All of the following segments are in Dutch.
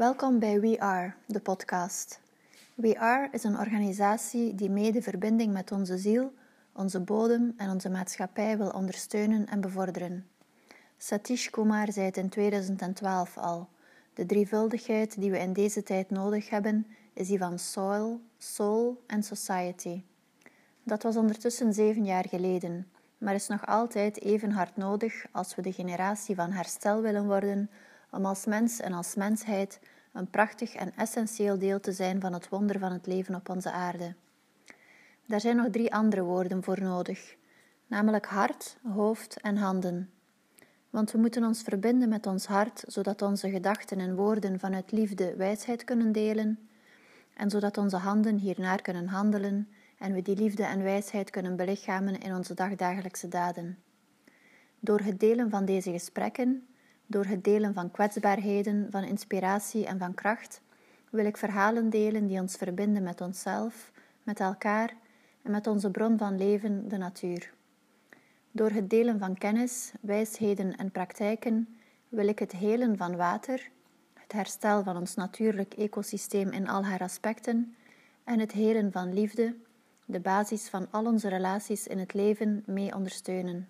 Welkom bij We Are, de podcast. We Are is een organisatie die mede verbinding met onze ziel, onze bodem en onze maatschappij wil ondersteunen en bevorderen. Satish Kumar zei het in 2012 al. De drievuldigheid die we in deze tijd nodig hebben, is die van soil, soul en society. Dat was ondertussen zeven jaar geleden, maar is nog altijd even hard nodig als we de generatie van herstel willen worden om als mens en als mensheid een prachtig en essentieel deel te zijn van het wonder van het leven op onze aarde. Daar zijn nog drie andere woorden voor nodig, namelijk hart, hoofd en handen. Want we moeten ons verbinden met ons hart, zodat onze gedachten en woorden vanuit liefde wijsheid kunnen delen, en zodat onze handen hiernaar kunnen handelen en we die liefde en wijsheid kunnen belichamen in onze dagdagelijkse daden. Door het delen van deze gesprekken door het delen van kwetsbaarheden, van inspiratie en van kracht wil ik verhalen delen die ons verbinden met onszelf, met elkaar en met onze bron van leven, de natuur. Door het delen van kennis, wijsheden en praktijken wil ik het helen van water, het herstel van ons natuurlijk ecosysteem in al haar aspecten en het helen van liefde, de basis van al onze relaties in het leven, mee ondersteunen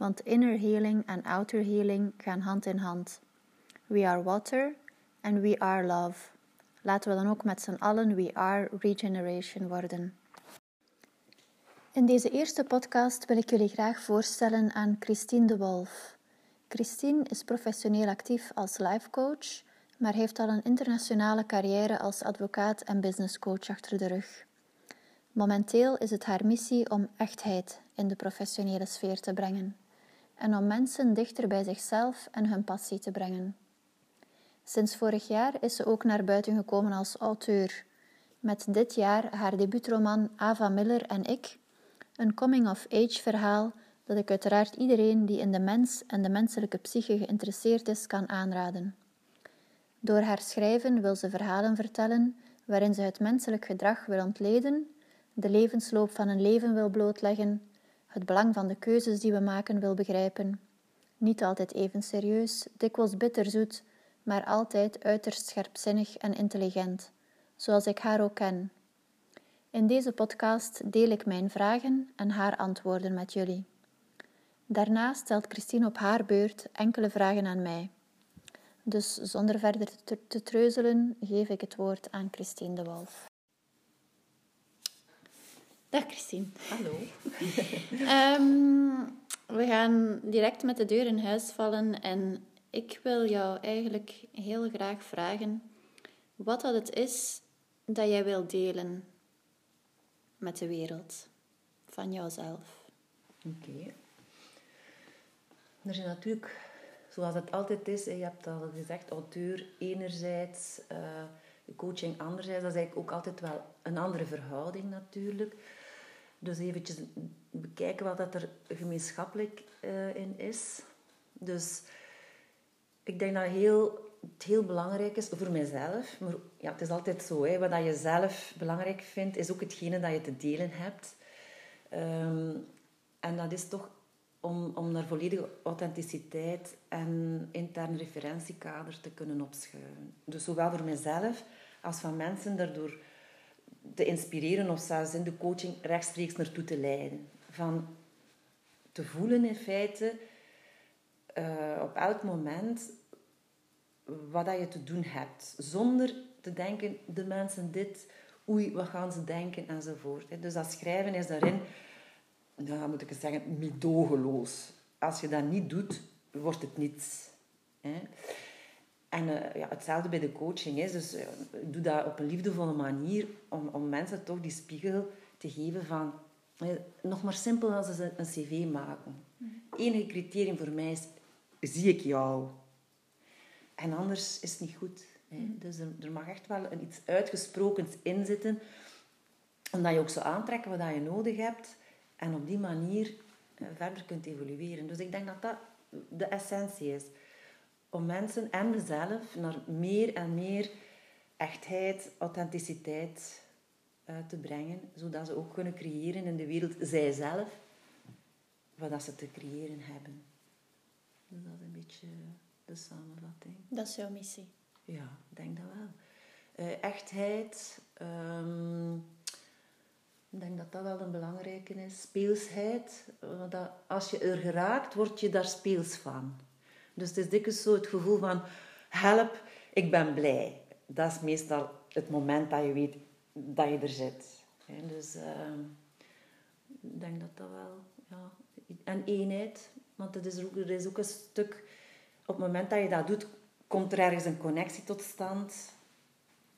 want inner healing en outer healing gaan hand in hand. We are water and we are love. Laten we dan ook met z'n allen We Are Regeneration worden. In deze eerste podcast wil ik jullie graag voorstellen aan Christine de Wolf. Christine is professioneel actief als life coach, maar heeft al een internationale carrière als advocaat en businesscoach achter de rug. Momenteel is het haar missie om echtheid in de professionele sfeer te brengen en om mensen dichter bij zichzelf en hun passie te brengen. Sinds vorig jaar is ze ook naar buiten gekomen als auteur, met dit jaar haar debuutroman Ava Miller en ik, een coming-of-age verhaal dat ik uiteraard iedereen die in de mens en de menselijke psyche geïnteresseerd is kan aanraden. Door haar schrijven wil ze verhalen vertellen waarin ze het menselijk gedrag wil ontleden, de levensloop van een leven wil blootleggen het belang van de keuzes die we maken wil begrijpen. Niet altijd even serieus, dikwijls bitterzoet, maar altijd uiterst scherpzinnig en intelligent, zoals ik haar ook ken. In deze podcast deel ik mijn vragen en haar antwoorden met jullie. Daarna stelt Christine op haar beurt enkele vragen aan mij. Dus zonder verder te, treuzelen geef ik het woord aan Christine de Wolf. Dag Christine. Hallo. um, we gaan direct met de deur in huis vallen en ik wil jou eigenlijk heel graag vragen wat dat het is dat jij wil delen met de wereld van jouzelf. Oké. Er is natuurlijk, zoals het altijd is, je hebt al gezegd, auteur enerzijds, uh, coaching anderzijds, dat is eigenlijk ook altijd wel een andere verhouding natuurlijk. Dus eventjes bekijken wat dat er gemeenschappelijk uh, in is. Dus ik denk dat heel, het heel belangrijk is voor mijzelf. Maar ja, het is altijd zo, hè, wat je zelf belangrijk vindt, is ook hetgene dat je te delen hebt. Um, en dat is toch om, om naar volledige authenticiteit en interne referentiekader te kunnen opschuiven. Dus zowel voor mijzelf als van mensen daardoor te inspireren of zelfs in de coaching rechtstreeks naartoe te leiden. Van te voelen in feite uh, op elk moment wat dat je te doen hebt. Zonder te denken, de mensen dit, oei, wat gaan ze denken enzovoort. Dus dat schrijven is daarin, nou, moet ik zeggen, medogeloos. Als je dat niet doet, wordt het niets. En uh, ja, hetzelfde bij de coaching is. Dus uh, ik doe dat op een liefdevolle manier om, om mensen toch die spiegel te geven van... Uh, nog maar simpel als ze een cv maken. Mm. Enige criterium voor mij is, zie ik jou? En anders is het niet goed. Hè? Mm. Dus er, er, mag echt wel een, iets uitgesprokens in zitten. Omdat je ook zo aantrekken wat je nodig hebt. En op die manier verder kunt evolueren. Dus ik denk dat dat de essentie is om mensen en mezelf naar meer en meer echtheid, authenticiteit uh, te brengen, zodat ze ook kunnen creëren in de wereld zijzelf wat ze te creëren hebben. Dus dat is een beetje de samenvatting. Dat is jouw missie. Ja, ik denk dat wel. Uh, echtheid. Um, ik denk dat dat wel een belangrijke is. Speelsheid. Dat als je er geraakt, word je daar speels van. Dus het is dikwijls zo het gevoel van... Help, ik ben blij. Dat is meestal het moment dat je weet dat je er zit. Dus uh, ik denk dat dat wel... Ja. En eenheid. Want het is ook, er is ook een stuk... Op het moment dat je dat doet, komt er ergens een connectie tot stand.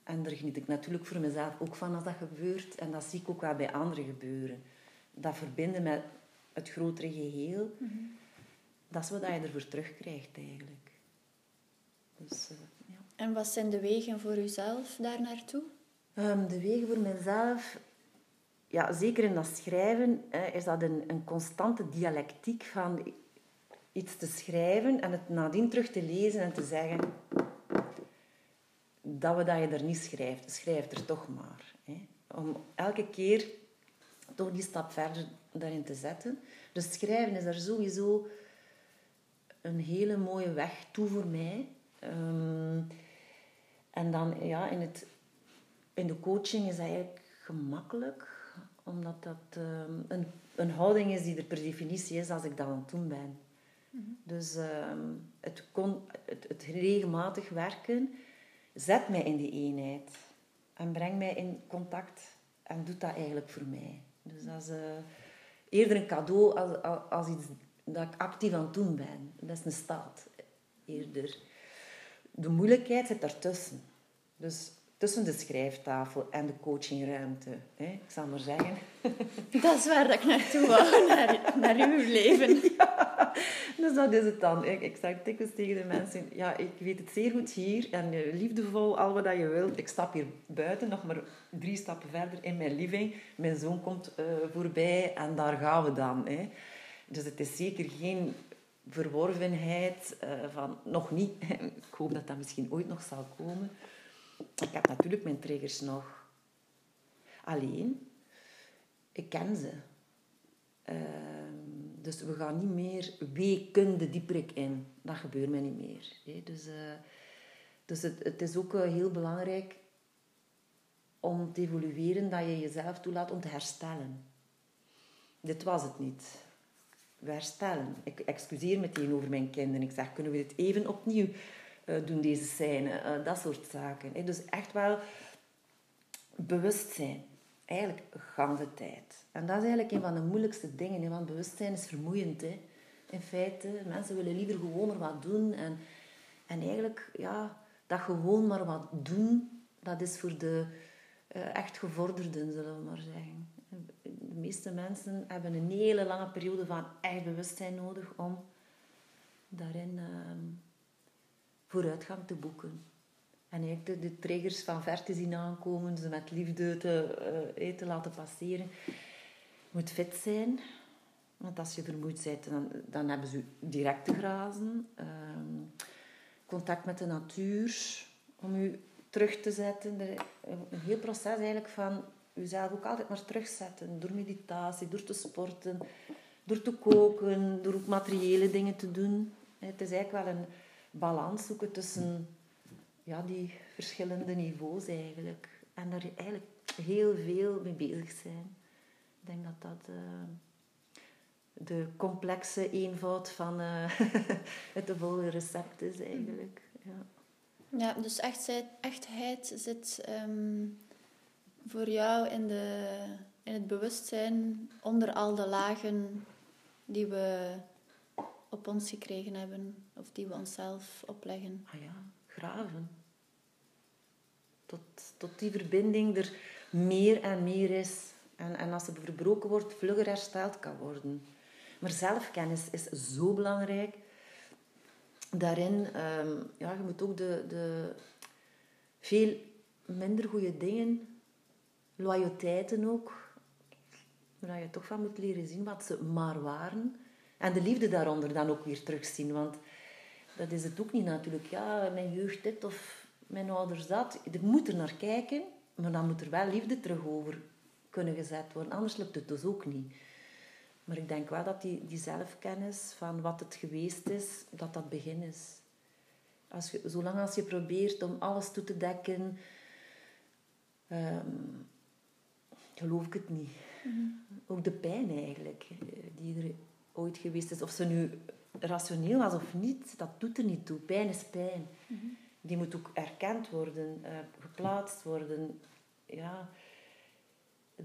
En daar geniet ik natuurlijk voor mezelf ook van als dat gebeurt. En dat zie ik ook wel bij anderen gebeuren. Dat verbinden met het grotere geheel, -hmm. Dat is wat je ervoor terugkrijgt eigenlijk. Dus, uh, ja. En wat zijn de wegen voor uzelf daar naartoe? Um, de wegen voor mezelf, ja, zeker in dat schrijven, is dat een, een constante dialectiek van iets te schrijven en het nadien terug te lezen en te zeggen dat we dat je er niet schrijft. Schrijf er toch maar. Hè. Om elke keer toch die stap verder daarin te zetten. Dus schrijven is er sowieso een hele mooie weg toe voor mij. Um, en dan ja, in, het, in de coaching is dat eigenlijk gemakkelijk, omdat dat um, een, een houding is die er per definitie is als ik dat aan het doen ben. Mm-hmm. Dus um, het, kon, het, het regelmatig werken zet mij in die eenheid en brengt mij in contact en doet dat eigenlijk voor mij. Dus dat is uh, eerder een cadeau als, als, als, iets dat ik actief aan het doen ben. Dat is een staat eerder. De moeilijkheid zit daartussen. Dus tussen de schrijftafel en de coachingruimte. Hè? Ik zal maar zeggen. Dat is waar dat ik naartoe wou, naar, naar uw leven. Ja, dus dat is het dan. Ik, ik zeg dikwijls tegen de mensen, ja, ik weet het zeer goed hier en eh, liefdevol, al wat je wilt. Ik stap hier buiten, nog maar drie stappen verder in mijn living. Mijn zoon komt uh, voorbij en daar gaan we dan. Hè? Dus het is zeker geen verworvenheid uh, van, nog niet. ik hoop dat dat misschien ooit nog zal komen ik heb natuurlijk mijn triggers nog. Alleen, ik ken ze. Ehm, dus we gaan niet meer weken de dieprik in. Dat gebeurt mij niet meer. Dus, uh, dus het, het is ook uh, heel belangrijk om te evolueren dat je jezelf toelaat om te herstellen. Dit was het niet. Herstellen. Ik excuseer meteen over mijn kinderen. Ik zeg, kunnen we dit even opnieuw uh, doen deze scène, uh, dat soort zaken. Dus echt wel bewustzijn. Eigenlijk de tijd. En dat is eigenlijk een van de moeilijkste dingen, want bewustzijn is vermoeiend. In feite, mensen willen liever gewoon maar wat doen. En, en eigenlijk, ja, dat gewoon maar wat doen, dat is voor de uh, echt gevorderden, zullen we maar zeggen. De meeste mensen hebben een hele lange periode van echt bewustzijn nodig om daarin ehm, vooruitgang te boeken. En eigenlijk de, de triggers van ver te zien aankomen, ze met liefde te, uh, te laten passeren. Je moet fit zijn, want als je vermoeid bent, dan, dan hebben ze direct te grazen. Ehm, contact met de natuur, om je terug te zetten. Een heel proces eigenlijk van jezelf ook altijd maar terugzetten. Door meditatie, door te sporten, door te koken, door ook materiële dingen te doen. Het is eigenlijk wel een balans zoeken tussen ja, die verschillende niveaus eigenlijk. En daar eigenlijk heel veel mee bezig zijn. Ik denk dat dat uh, de complexe eenvoud van uh, het volle recept is eigenlijk. Ja, ja dus echtheid, echtheid zit um, voor jou in, de, in het bewustzijn onder al de lagen die we op ons gekregen hebben of die we onszelf opleggen. Ah ja, graven. Tot, tot die verbinding er meer en meer is. En, en als ze verbroken wordt, vlugger hersteld kan worden. Maar zelfkennis is zo belangrijk. Daarin, um, ja, je moet ook de, de veel minder goede dingen, loyaliteiten ook, waar je toch van moet leren zien wat ze maar waren. En de liefde daaronder dan ook weer terugzien. Want dat is het ook niet natuurlijk. Ja, mijn jeugd dit of mijn ouders dat. Je moet er naar kijken, maar dan moet er wel liefde terug over kunnen gezet worden. Anders lukt het dus ook niet. Maar ik denk wel dat die, die zelfkennis van wat het geweest is, dat dat begin is. Als je, zolang als je probeert om alles toe te dekken, ehm, geloof ik het niet. Ook de pijn eigenlijk, eh, die er ooit geweest is. Of ze nu rationeel was of niet, dat doet er niet toe. Pijn is pijn. Die moet ook erkend worden, eh, geplaatst worden. Ja,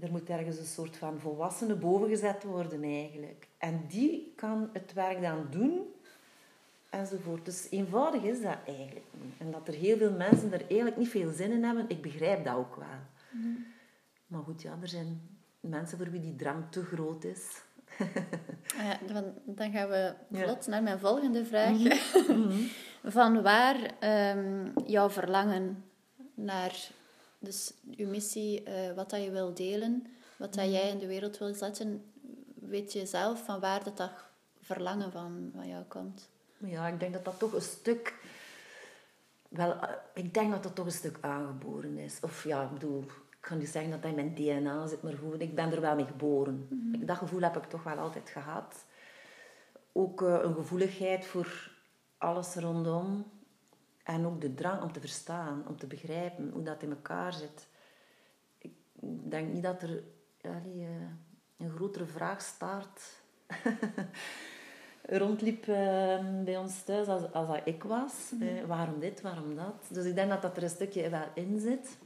er moet ergens een soort van volwassene boven gezet worden eigenlijk. En die kan het werk dan doen enzovoort. Dus eenvoudig is dat eigenlijk niet. En dat er heel veel mensen er eigenlijk niet veel zin in hebben, ik begrijp dat ook wel. Maar goed, ja, er zijn mensen voor wie die drang te groot is. Ah ja, dan, dan gaan we vlot naar mijn volgende vraag. Van waar ehm, jouw verlangen naar dus uw missie, eh, wat dat je wil delen, wat dat jij in de wereld wil zetten, weet je zelf van waar dat, dat verlangen van, van jou komt? Ja, ik denk dat dat toch een stuk... Wel, eh, ik denk dat dat toch een stuk aangeboren is. Of ja, ik bedoel, ik kan niet zeggen dat dat in mijn DNA zit, maar goed, ik ben er wel mee geboren. Dat gevoel heb ik toch wel altijd gehad. Ook eh, een gevoeligheid voor alles rondom. En ook de drang om te verstaan, om te begrijpen hoe dat in elkaar zit. Ik denk niet dat er eh, een grotere vraagstaart rondliep eh, bij ons thuis als, als dat ik was. Eh, waarom dit, waarom dat? Dus ik denk dat dat er een stukje wel in zit.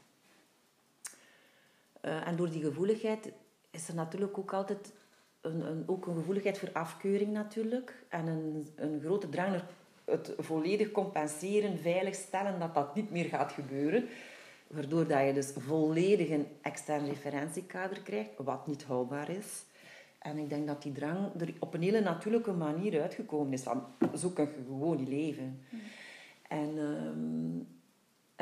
Eh, en door die gevoeligheid is er natuurlijk ook altijd een, een, ook een gevoeligheid voor afkeuring natuurlijk. En een, een grote drang naar het volledig compenseren, veiligstellen dat dat niet meer gaat gebeuren. Waardoor dat je dus volledig een extern referentiekader krijgt, wat niet houdbaar is. En ik denk dat die drang er op een hele natuurlijke manier uitgekomen is. Van, zo kun je gewoon niet leven. En, ehm,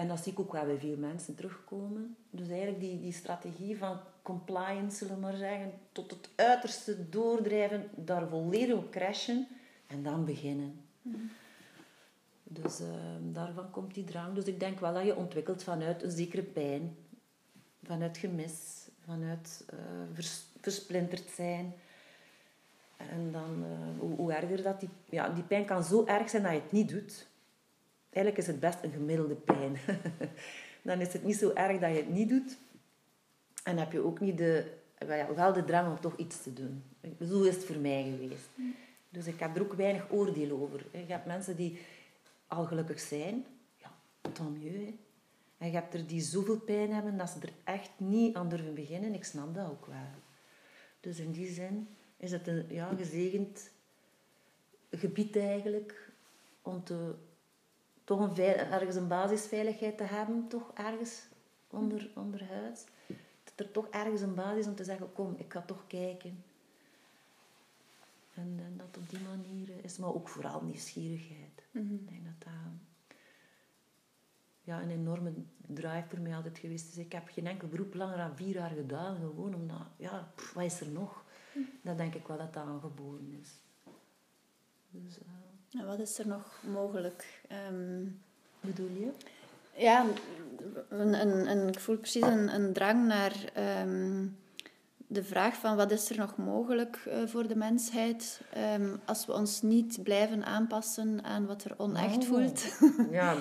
en dat zie ik ook wel bij veel mensen terugkomen. Dus eigenlijk die, die strategie van compliance, zullen we maar zeggen, tot het uiterste doordrijven, daar volledig op crashen en dan beginnen. Dus ehm, daarvan komt die drang. Dus ik denk wel dat je ontwikkelt vanuit een zekere pijn, vanuit gemis, vanuit eh, vers- versplinterd zijn. En dan, eh, hoe, hoe erger dat die... Ja, die pijn kan zo erg zijn dat je het niet doet. Eigenlijk is het best een gemiddelde pijn. dan is het niet zo erg dat je het niet doet. En heb je ook niet de, wel de drang om toch iets te doen. Zo is het voor mij geweest. Dus ik heb er ook weinig oordeel over. Je hebt mensen die al gelukkig zijn. Ja, tant mieux. En je hebt er die zoveel pijn hebben dat ze er echt niet aan durven beginnen. Ik snap dat ook wel. Dus in die zin is het een ja, gezegend gebied eigenlijk om te, toch een veil- ergens een basisveiligheid te hebben, toch ergens onder, onder huis. Dat er toch ergens een basis is om te zeggen, kom, ik ga toch kijken. En, en dat op die manier is, maar ook vooral nieuwsgierigheid. Ik denk dat dat ja, een enorme drive voor mij altijd geweest is. Ik heb geen enkel beroep langer dan vier jaar gedaan, gewoon omdat, ja, pff, wat is er nog? Dat denk ik wel dat dat aangeboren is. Dus, eh, En wat is er nog mogelijk? Ehm, bedoel je? ja, een, een, een, ik voel precies een, een drang naar ehm, de vraag van wat is er nog mogelijk eh, voor de mensheid ehm, als we ons niet blijven aanpassen aan wat er onecht Oh. voelt. Ja,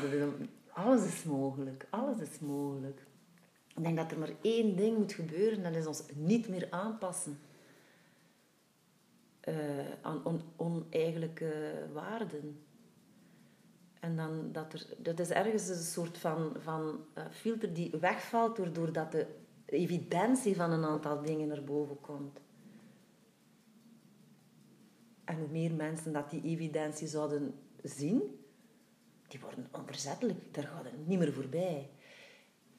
alles is mogelijk. Alles is mogelijk. Ik denk dat er maar één ding moet gebeuren, dat is ons niet meer aanpassen eh, aan on, oneigenlijke waarden. En dan dat er, dat is ergens een soort van, van eh, filter die wegvalt doordat dat de evidentie van een aantal dingen naar boven komt. En hoe meer mensen dat die evidentie zouden zien, die worden onverzettelijk. Daar gaat het niet meer voorbij.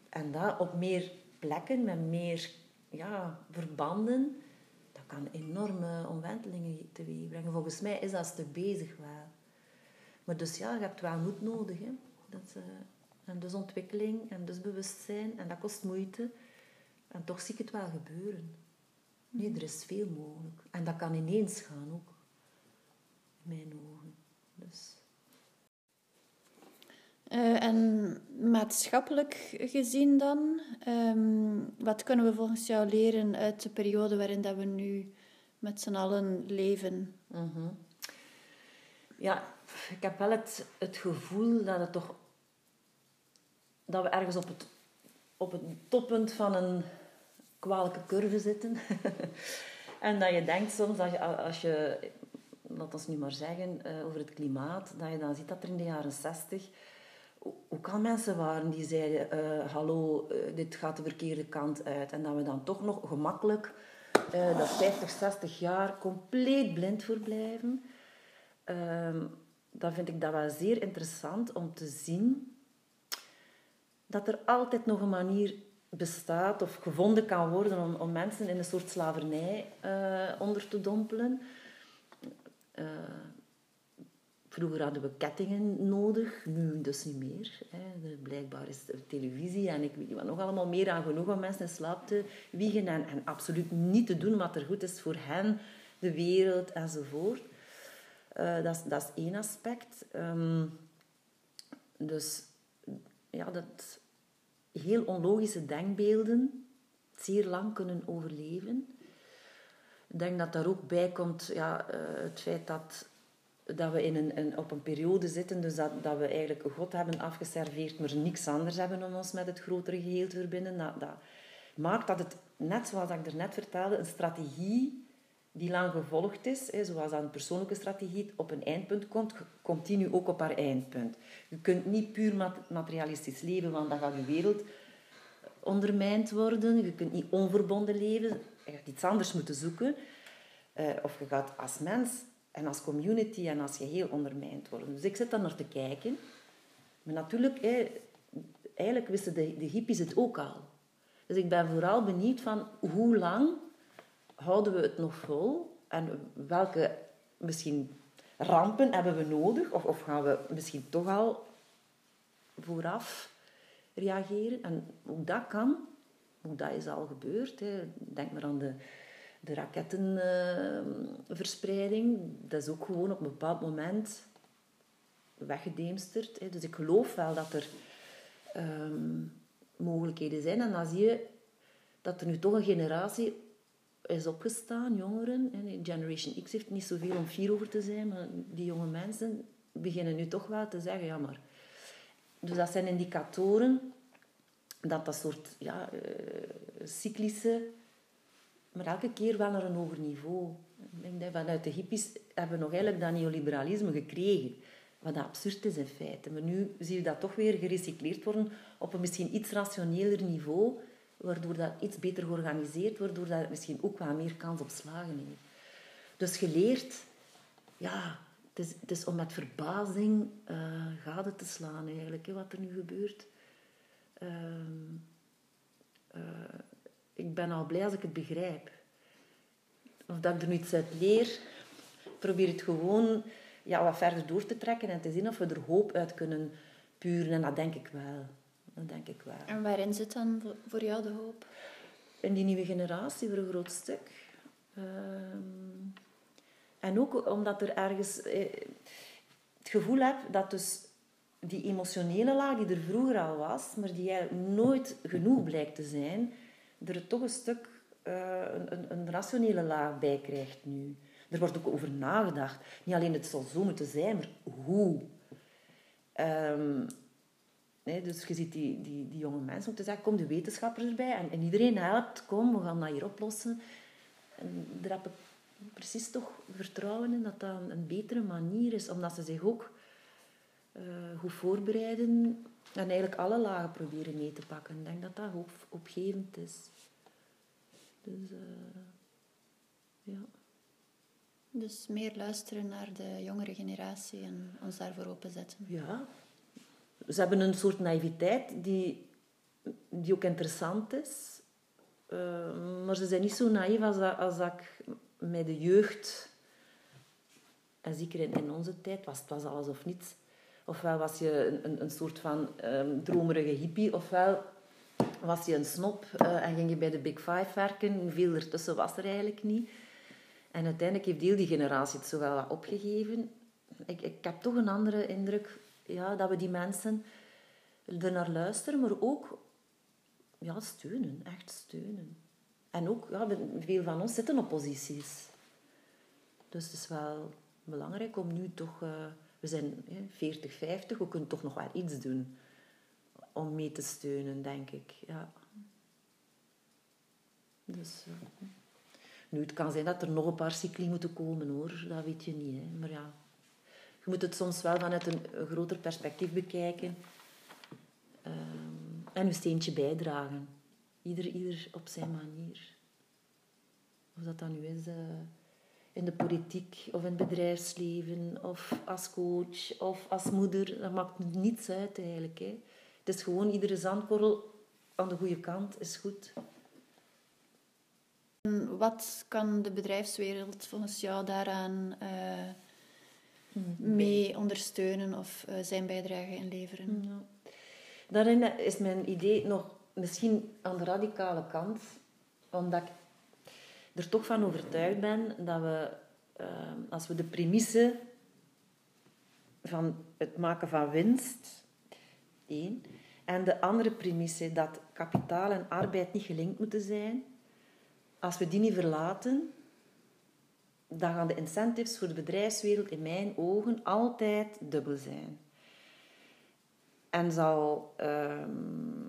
En dat op meer plekken, met meer ja, verbanden, kan enorme omwentelingen teweeg brengen. Volgens mij is dat stuk bezig wel. Maar dus ja, je hebt wel moed nodig. Hè. Dat, en dus ontwikkeling en dus bewustzijn. En dat kost moeite. En toch zie ik het wel gebeuren. Nee, er is veel mogelijk. En dat kan ineens gaan ook. In mijn ogen. Dus... Eh, en maatschappelijk gezien dan, ehm, wat kunnen we volgens jou leren uit de periode waarin dat we nu met z'n allen leven? Mhm. Ja, ik heb wel het, het gevoel dat het toch... Dat we ergens op het, op het toppunt van een kwalijke curve zitten. en dat je denkt soms, dat je, als je, laat ons nu maar zeggen, eh, over het klimaat, dat je dan ziet dat er in de jaren 60 ook al mensen waren die zeiden, uh, hallo, uh, dit gaat de verkeerde kant uit. En dat we dan toch nog gemakkelijk uh, dat 50, 60 jaar compleet blind voor blijven. Ehm, dan vind ik dat wel zeer interessant om te zien dat er altijd nog een manier bestaat of gevonden kan worden om, om mensen in een soort slavernij onder te dompelen. Vroeger hadden we kettingen nodig, nu dus niet meer. Hè. Blijkbaar is televisie en ik weet niet wat nog allemaal meer aan genoeg om mensen in slaap te wiegen en, en absoluut niet te doen wat er goed is voor hen, de wereld enzovoort. Uh, dat, is, dat is één aspect. Um, dus ja, dat heel onlogische denkbeelden zeer lang kunnen overleven. Ik denk dat daar ook bij komt ja, uh, het feit dat dat we in een, een, op een periode zitten, dus dat, dat we eigenlijk God hebben afgeserveerd, maar niks anders hebben om ons met het grotere geheel te verbinden. Dat, maakt dat het, net zoals ik er net vertelde, een strategie die lang gevolgd is, hè, zoals een persoonlijke strategie op een eindpunt komt, komt die nu ook op haar eindpunt. Je kunt niet puur materialistisch leven, want dan gaat je wereld ondermijnd worden. Je kunt niet onverbonden leven. Je gaat iets anders moeten zoeken. Uh, of je gaat als mens en als community en als geheel ondermijnd worden. Dus ik zit daar naar te kijken. Maar natuurlijk, eigenlijk wisten de, de hippies het ook al. Dus ik ben vooral benieuwd van hoe lang houden we het nog vol en welke misschien rampen hebben we nodig of, of gaan we misschien toch al vooraf reageren. En hoe dat kan, hoe dat is al gebeurd. Hè. Denk maar aan de de rakettenverspreiding, dat is ook gewoon op een bepaald moment weggedeemsterd. Dus ik geloof wel dat er ehm, mogelijkheden zijn. En dan zie je dat er nu toch een generatie is opgestaan, jongeren. Generation X heeft niet zoveel om fier over te zijn, maar die jonge mensen beginnen nu toch wel te zeggen, ja maar... Dus dat zijn indicatoren dat dat soort ja, uh, cyclische maar elke keer wel naar een hoger niveau. Ik denk dat vanuit de hippies hebben we nog eigenlijk dat neoliberalisme gekregen. Wat absurd is in feite. Maar nu zie je dat toch weer gerecycleerd worden op een misschien iets rationeler niveau, waardoor dat iets beter georganiseerd wordt, waardoor dat misschien ook wel meer kans op slagen heeft. Dus geleerd, ja, het is, om met verbazing uh, gade te slaan eigenlijk, wat er nu gebeurt. Uh, ik ben al blij als ik het begrijp. Of dat ik er nu iets uit leer. Probeer het gewoon ja, wat verder door te trekken en te zien of we er hoop uit kunnen puren. En dat denk ik wel. Dat denk ik wel. En waarin zit dan voor jou de hoop? In die nieuwe generatie voor een groot stuk. Ehm, en ook omdat er ergens eh, het gevoel heb dat dus die emotionele laag die er vroeger al was, maar die eigenlijk nooit genoeg blijkt te zijn, er toch een stuk uh, een, een, rationele laag bij krijgt nu. Er wordt ook over nagedacht. Niet alleen het zal zo moeten zijn, maar hoe. Nee, dus je ziet die, die, die jonge mensen om te zeggen, kom de wetenschappers erbij en, en iedereen helpt, kom, we gaan dat hier oplossen. En daar heb ik precies toch vertrouwen in dat dat een, betere manier is, omdat ze zich ook uh, goed voorbereiden en eigenlijk alle lagen proberen mee te pakken. Ik denk dat dat hoop, opgevend is. Dus, uh, ja. Dus meer luisteren naar de jongere generatie en ons daarvoor openzetten. Ja. Ze hebben een soort naïviteit die, die ook interessant is. Uh, maar ze zijn niet zo naïef als, dat, als dat ik met de jeugd... En zeker in, in onze tijd was het was alles of niets Ofwel was je een, een soort van um, dromerige hippie, ofwel was je een snop uh, en ging je bij de Big Five werken. Veel ertussen was er eigenlijk niet. En uiteindelijk heeft heel die generatie het zo wel wat opgegeven. Ik, ik heb toch een andere indruk ja, dat we die mensen er naar luisteren, maar ook ja, steunen, echt steunen. En ook, ja, veel van ons zitten op posities. Dus het is wel belangrijk om nu toch... Uh, we zijn 40, 50, we kunnen toch nog wel iets doen om mee te steunen, denk ik. Ja. Dus... Nu, het kan zijn dat er nog een paar cycli moeten komen, hoor. Dat weet je niet, hè. Maar ja, je moet het soms wel vanuit een, groter perspectief bekijken. Um, en een steentje bijdragen. Ieder, ieder op zijn manier. Of dat dan nu is uh, in de politiek of in het bedrijfsleven of als coach of als moeder. Dat maakt niets uit eigenlijk. Hè. Het is gewoon iedere zandkorrel aan de goede kant is goed. Wat kan de bedrijfswereld volgens jou daaraan uh, mee ondersteunen of uh, zijn bijdrage inleveren? Ja. Daarin is mijn idee nog misschien aan de radicale kant, omdat ik er toch van overtuigd ben dat we, uh, als we de premisse van het maken van winst, één, en de andere premisse dat kapitaal en arbeid niet gelinkt moeten zijn, als we die niet verlaten, dan gaan de incentives voor de bedrijfswereld in mijn ogen altijd dubbel zijn. En zal ehm,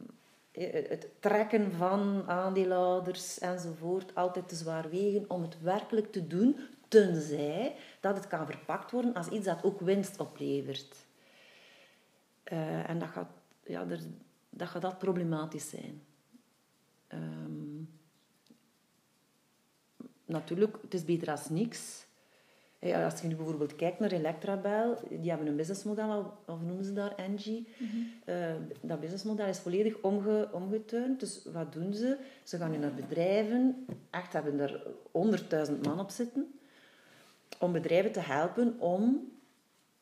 het trekken van aandeelhouders enzovoort altijd te zwaar wegen om het werkelijk te doen, tenzij dat het kan verpakt worden als iets dat ook winst oplevert. Uh, en dat gaat, ja, dat gaat dat problematisch zijn. Um, natuurlijk, het is beter als niks. Als je nu bijvoorbeeld kijkt naar Electrabel, die hebben een businessmodel, of noemen ze daar, Engie. Mm dat businessmodel is volledig omge, omgeturnd. Dus wat doen ze? Ze gaan nu naar bedrijven, echt hebben er 100.000 man op zitten, om bedrijven te helpen om...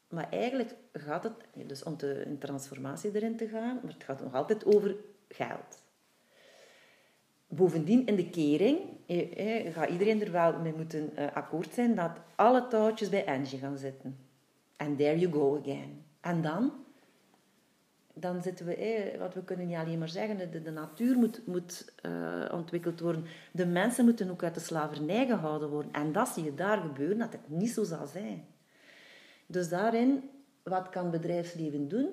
Maar eigenlijk gaat het, dus om te, een transformatie erin te gaan, maar het gaat nog altijd over geld. Bovendien, in de kering eh, gaat iedereen er wel mee moeten uh, akkoord zijn dat alle touwtjes bij Angie gaan zitten. And there you go again. En dan? Dan zitten we, eh, wat we kunnen niet alleen maar zeggen, de, de natuur moet, moet uh, ontwikkeld worden. De mensen moeten ook uit de slavernij gehouden worden. En dat zie je daar gebeuren, dat het niet zo zal zijn. Dus daarin, wat kan bedrijfsleven doen?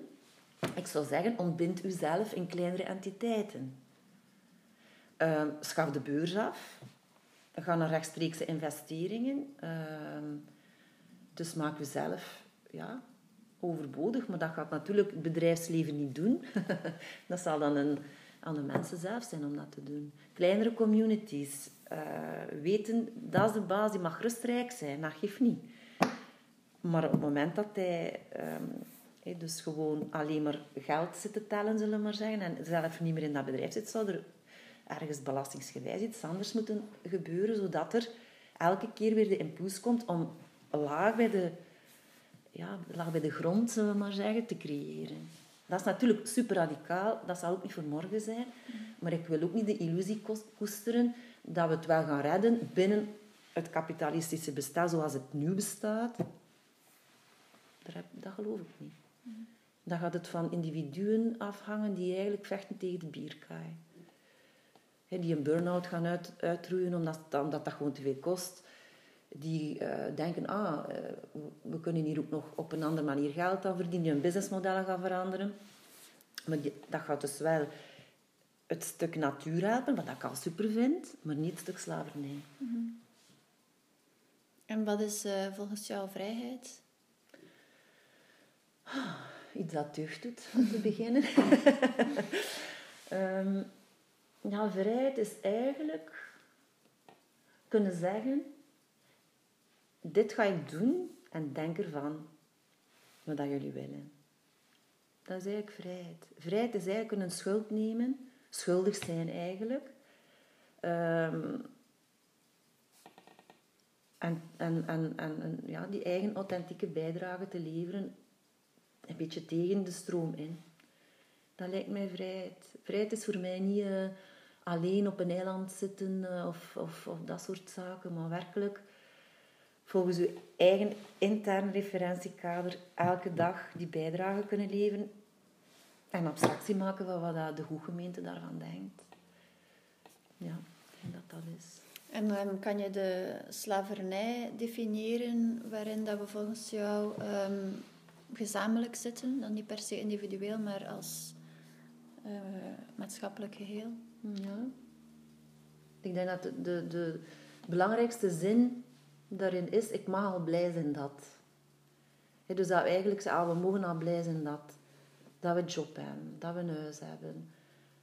Ik zou zeggen, ontbind uzelf in kleinere entiteiten. Uh, schaf de beurs af. Ga naar rechtstreekse investeringen. Uh, dus maak jezelf ja, overbodig. Maar dat gaat natuurlijk het bedrijfsleven niet doen. dat zal dan een, aan de mensen zelf zijn om dat te doen. Kleinere communities uh, weten, dat is de basis. Die mag rustrijk zijn, dat geeft niet. Maar op het moment dat hij... Um, dus gewoon alleen maar geld zit te tellen, zullen we maar zeggen, en zelf niet meer in dat bedrijf zit, zou er ergens belastingsgewijs iets anders moeten gebeuren, zodat er elke keer weer de impuls komt om laag bij de, ja, laag bij de grond, zullen we maar zeggen, te creëren. Dat is natuurlijk super radicaal, dat zal ook niet voor morgen zijn. Maar ik wil ook niet de illusie koesteren dat we het wel gaan redden binnen het kapitalistische bestaan zoals het nu bestaat. Dat geloof ik niet. Dan gaat het van individuen afhangen die eigenlijk vechten tegen de bierkaai die een burn-out gaan uit, uitroeien omdat, omdat dat gewoon te veel kost. Die uh, denken, ah, uh, we kunnen hier ook nog op een andere manier geld aan verdienen, die hun businessmodellen gaan veranderen. Maar die, dat gaat dus wel het stuk natuur helpen, wat ik al super vind, maar niet het stuk slavernij. Mm En wat is uh, volgens jou vrijheid? Ah, iets dat deugd doet, om te beginnen. um, Ja, vrijheid is eigenlijk kunnen zeggen: dit ga ik doen en denk ervan wat dat jullie willen. Dat is eigenlijk vrijheid. Vrijheid is eigenlijk kunnen schuld nemen, schuldig zijn eigenlijk. Um, en, en, en, en, ja, die eigen authentieke bijdrage te leveren, een beetje tegen de stroom in. Dat lijkt mij vrijheid. Vrijheid is voor mij niet uh, alleen op een eiland zitten uh, of, of, of, dat soort zaken, maar werkelijk volgens uw eigen intern referentiekader elke dag die bijdrage kunnen leveren en abstractie maken van wat de goede gemeente daarvan denkt. Ja, ik denk dat dat is. En um, kan je de slavernij definiëren waarin dat we volgens jou um, gezamenlijk zitten, dan niet per se individueel, maar als uh, maatschappelijk geheel? Ja. Ik denk dat de, de, belangrijkste zin daarin is, ik mag al blij zijn dat. dus dat we eigenlijk zeggen, ah, we mogen al blij zijn dat. Dat we een job hebben, dat we een huis hebben.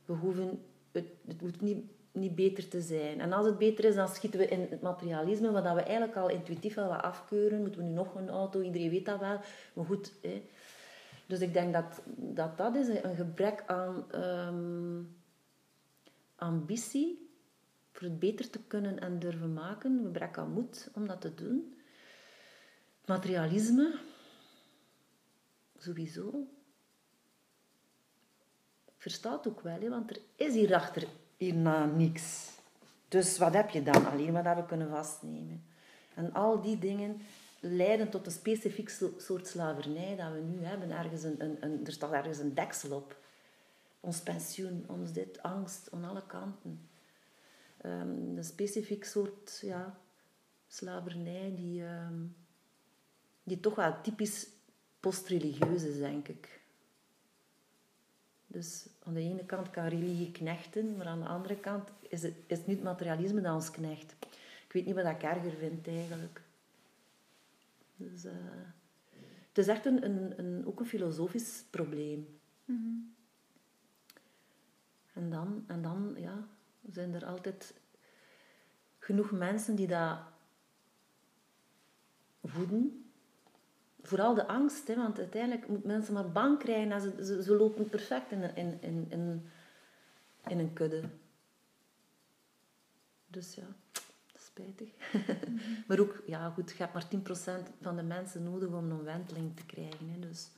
We hoeven, het, het hoeft niet, niet beter te zijn. En als het beter is, dan schieten we in het materialisme, wat we eigenlijk al intuïtief wel wat afkeuren. Moeten we nu nog een auto? Iedereen weet dat wel. Maar goed, hè. Dus ik denk dat dat, dat is een gebrek aan um, ambitie voor het beter te kunnen en durven maken. Een gebrek aan moed om dat te doen. Materialisme, sowieso. Ik versta het ook wel, hè, want er is hierachter hierna niks. Dus wat heb je dan? Alleen dat we kunnen vastnemen. En al die dingen leiden tot een specifiek soort slavernij dat we nu hebben. Ergens een, een, er staat ergens een deksel op. Ons pensioen, ons dit, angst, aan alle kanten. Um, een specifiek soort ja, slavernij die, um, die toch wel typisch postreligieus is, denk ik. Dus aan de ene kant kan religie knechten, maar aan de andere kant is het, is het niet materialisme dat ons knecht. Ik weet niet wat ik erger vind eigenlijk. Dus, uh, het is echt een, een, een, ook een filosofisch probleem. Mm En dan, en dan ja, zijn er altijd genoeg mensen die dat voeden. Vooral de angst, hè, want uiteindelijk moeten mensen maar bang krijgen en ze, lopen perfect in, in, in, in, in een kudde. Dus ja, spijtig. maar ook, ja goed, je hebt maar 10% van de mensen nodig om een omwenteling te krijgen. Hè, dus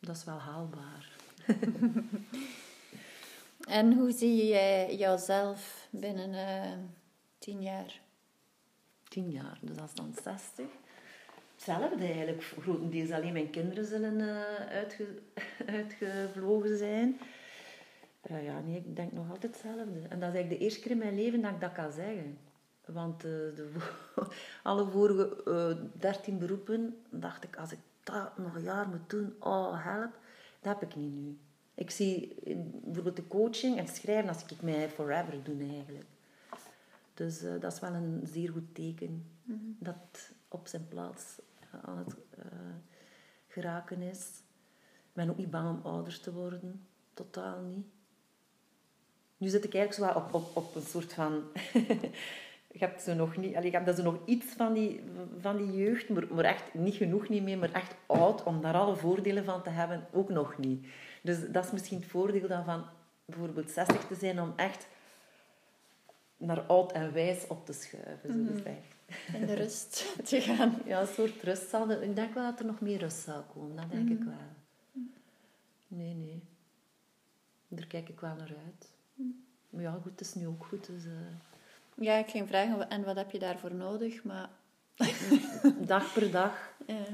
dat is wel haalbaar. en hoe zie jij jouzelf binnen uh, tien jaar? Tien jaar, dus dat is dan 60. Hetzelfde eigenlijk. Grotendeels alleen mijn kinderen zullen uitge uitgevlogen zijn. Uh, ja, nee, ik denk nog altijd hetzelfde. En dat is eigenlijk de eerste keer in mijn leven dat ik dat kan zeggen. Want de, alle vorige uh, 13 beroepen dacht ik, als ik dat nog een jaar moet doen, oh help, dat heb ik niet nu. Ik zie bijvoorbeeld de coaching en schrijven als ik mij forever doe eigenlijk. Dus uh, dat is wel een zeer goed teken mm -hmm. dat op zijn plaats aan het geraken is. Ik ben ook niet bang om ouders te worden, totaal niet. Nu zit ik eigenlijk zo op, op, op een soort van... je hebt zo nog niet... Allee, je hebt zo nog iets van die, van die jeugd, maar, maar echt niet genoeg niet meer, maar echt oud om daar alle voordelen van te hebben, ook nog niet. Dus dat is misschien het voordeel dan van bijvoorbeeld 60 te zijn, om echt naar oud en wijs op te schuiven, mm -hmm. In de rust te gaan. Ja, een soort rust zal er... Ik denk wel dat er nog meer rust zal komen, dat denk mm -hmm. ik wel. Nee, nee. Daar kijk ik wel naar uit. Maar ja, goed, het is nu ook goed. Dus, uh... Ja, ik ging vragen, en wat heb je daarvoor nodig? Maar... dag per dag. Ja.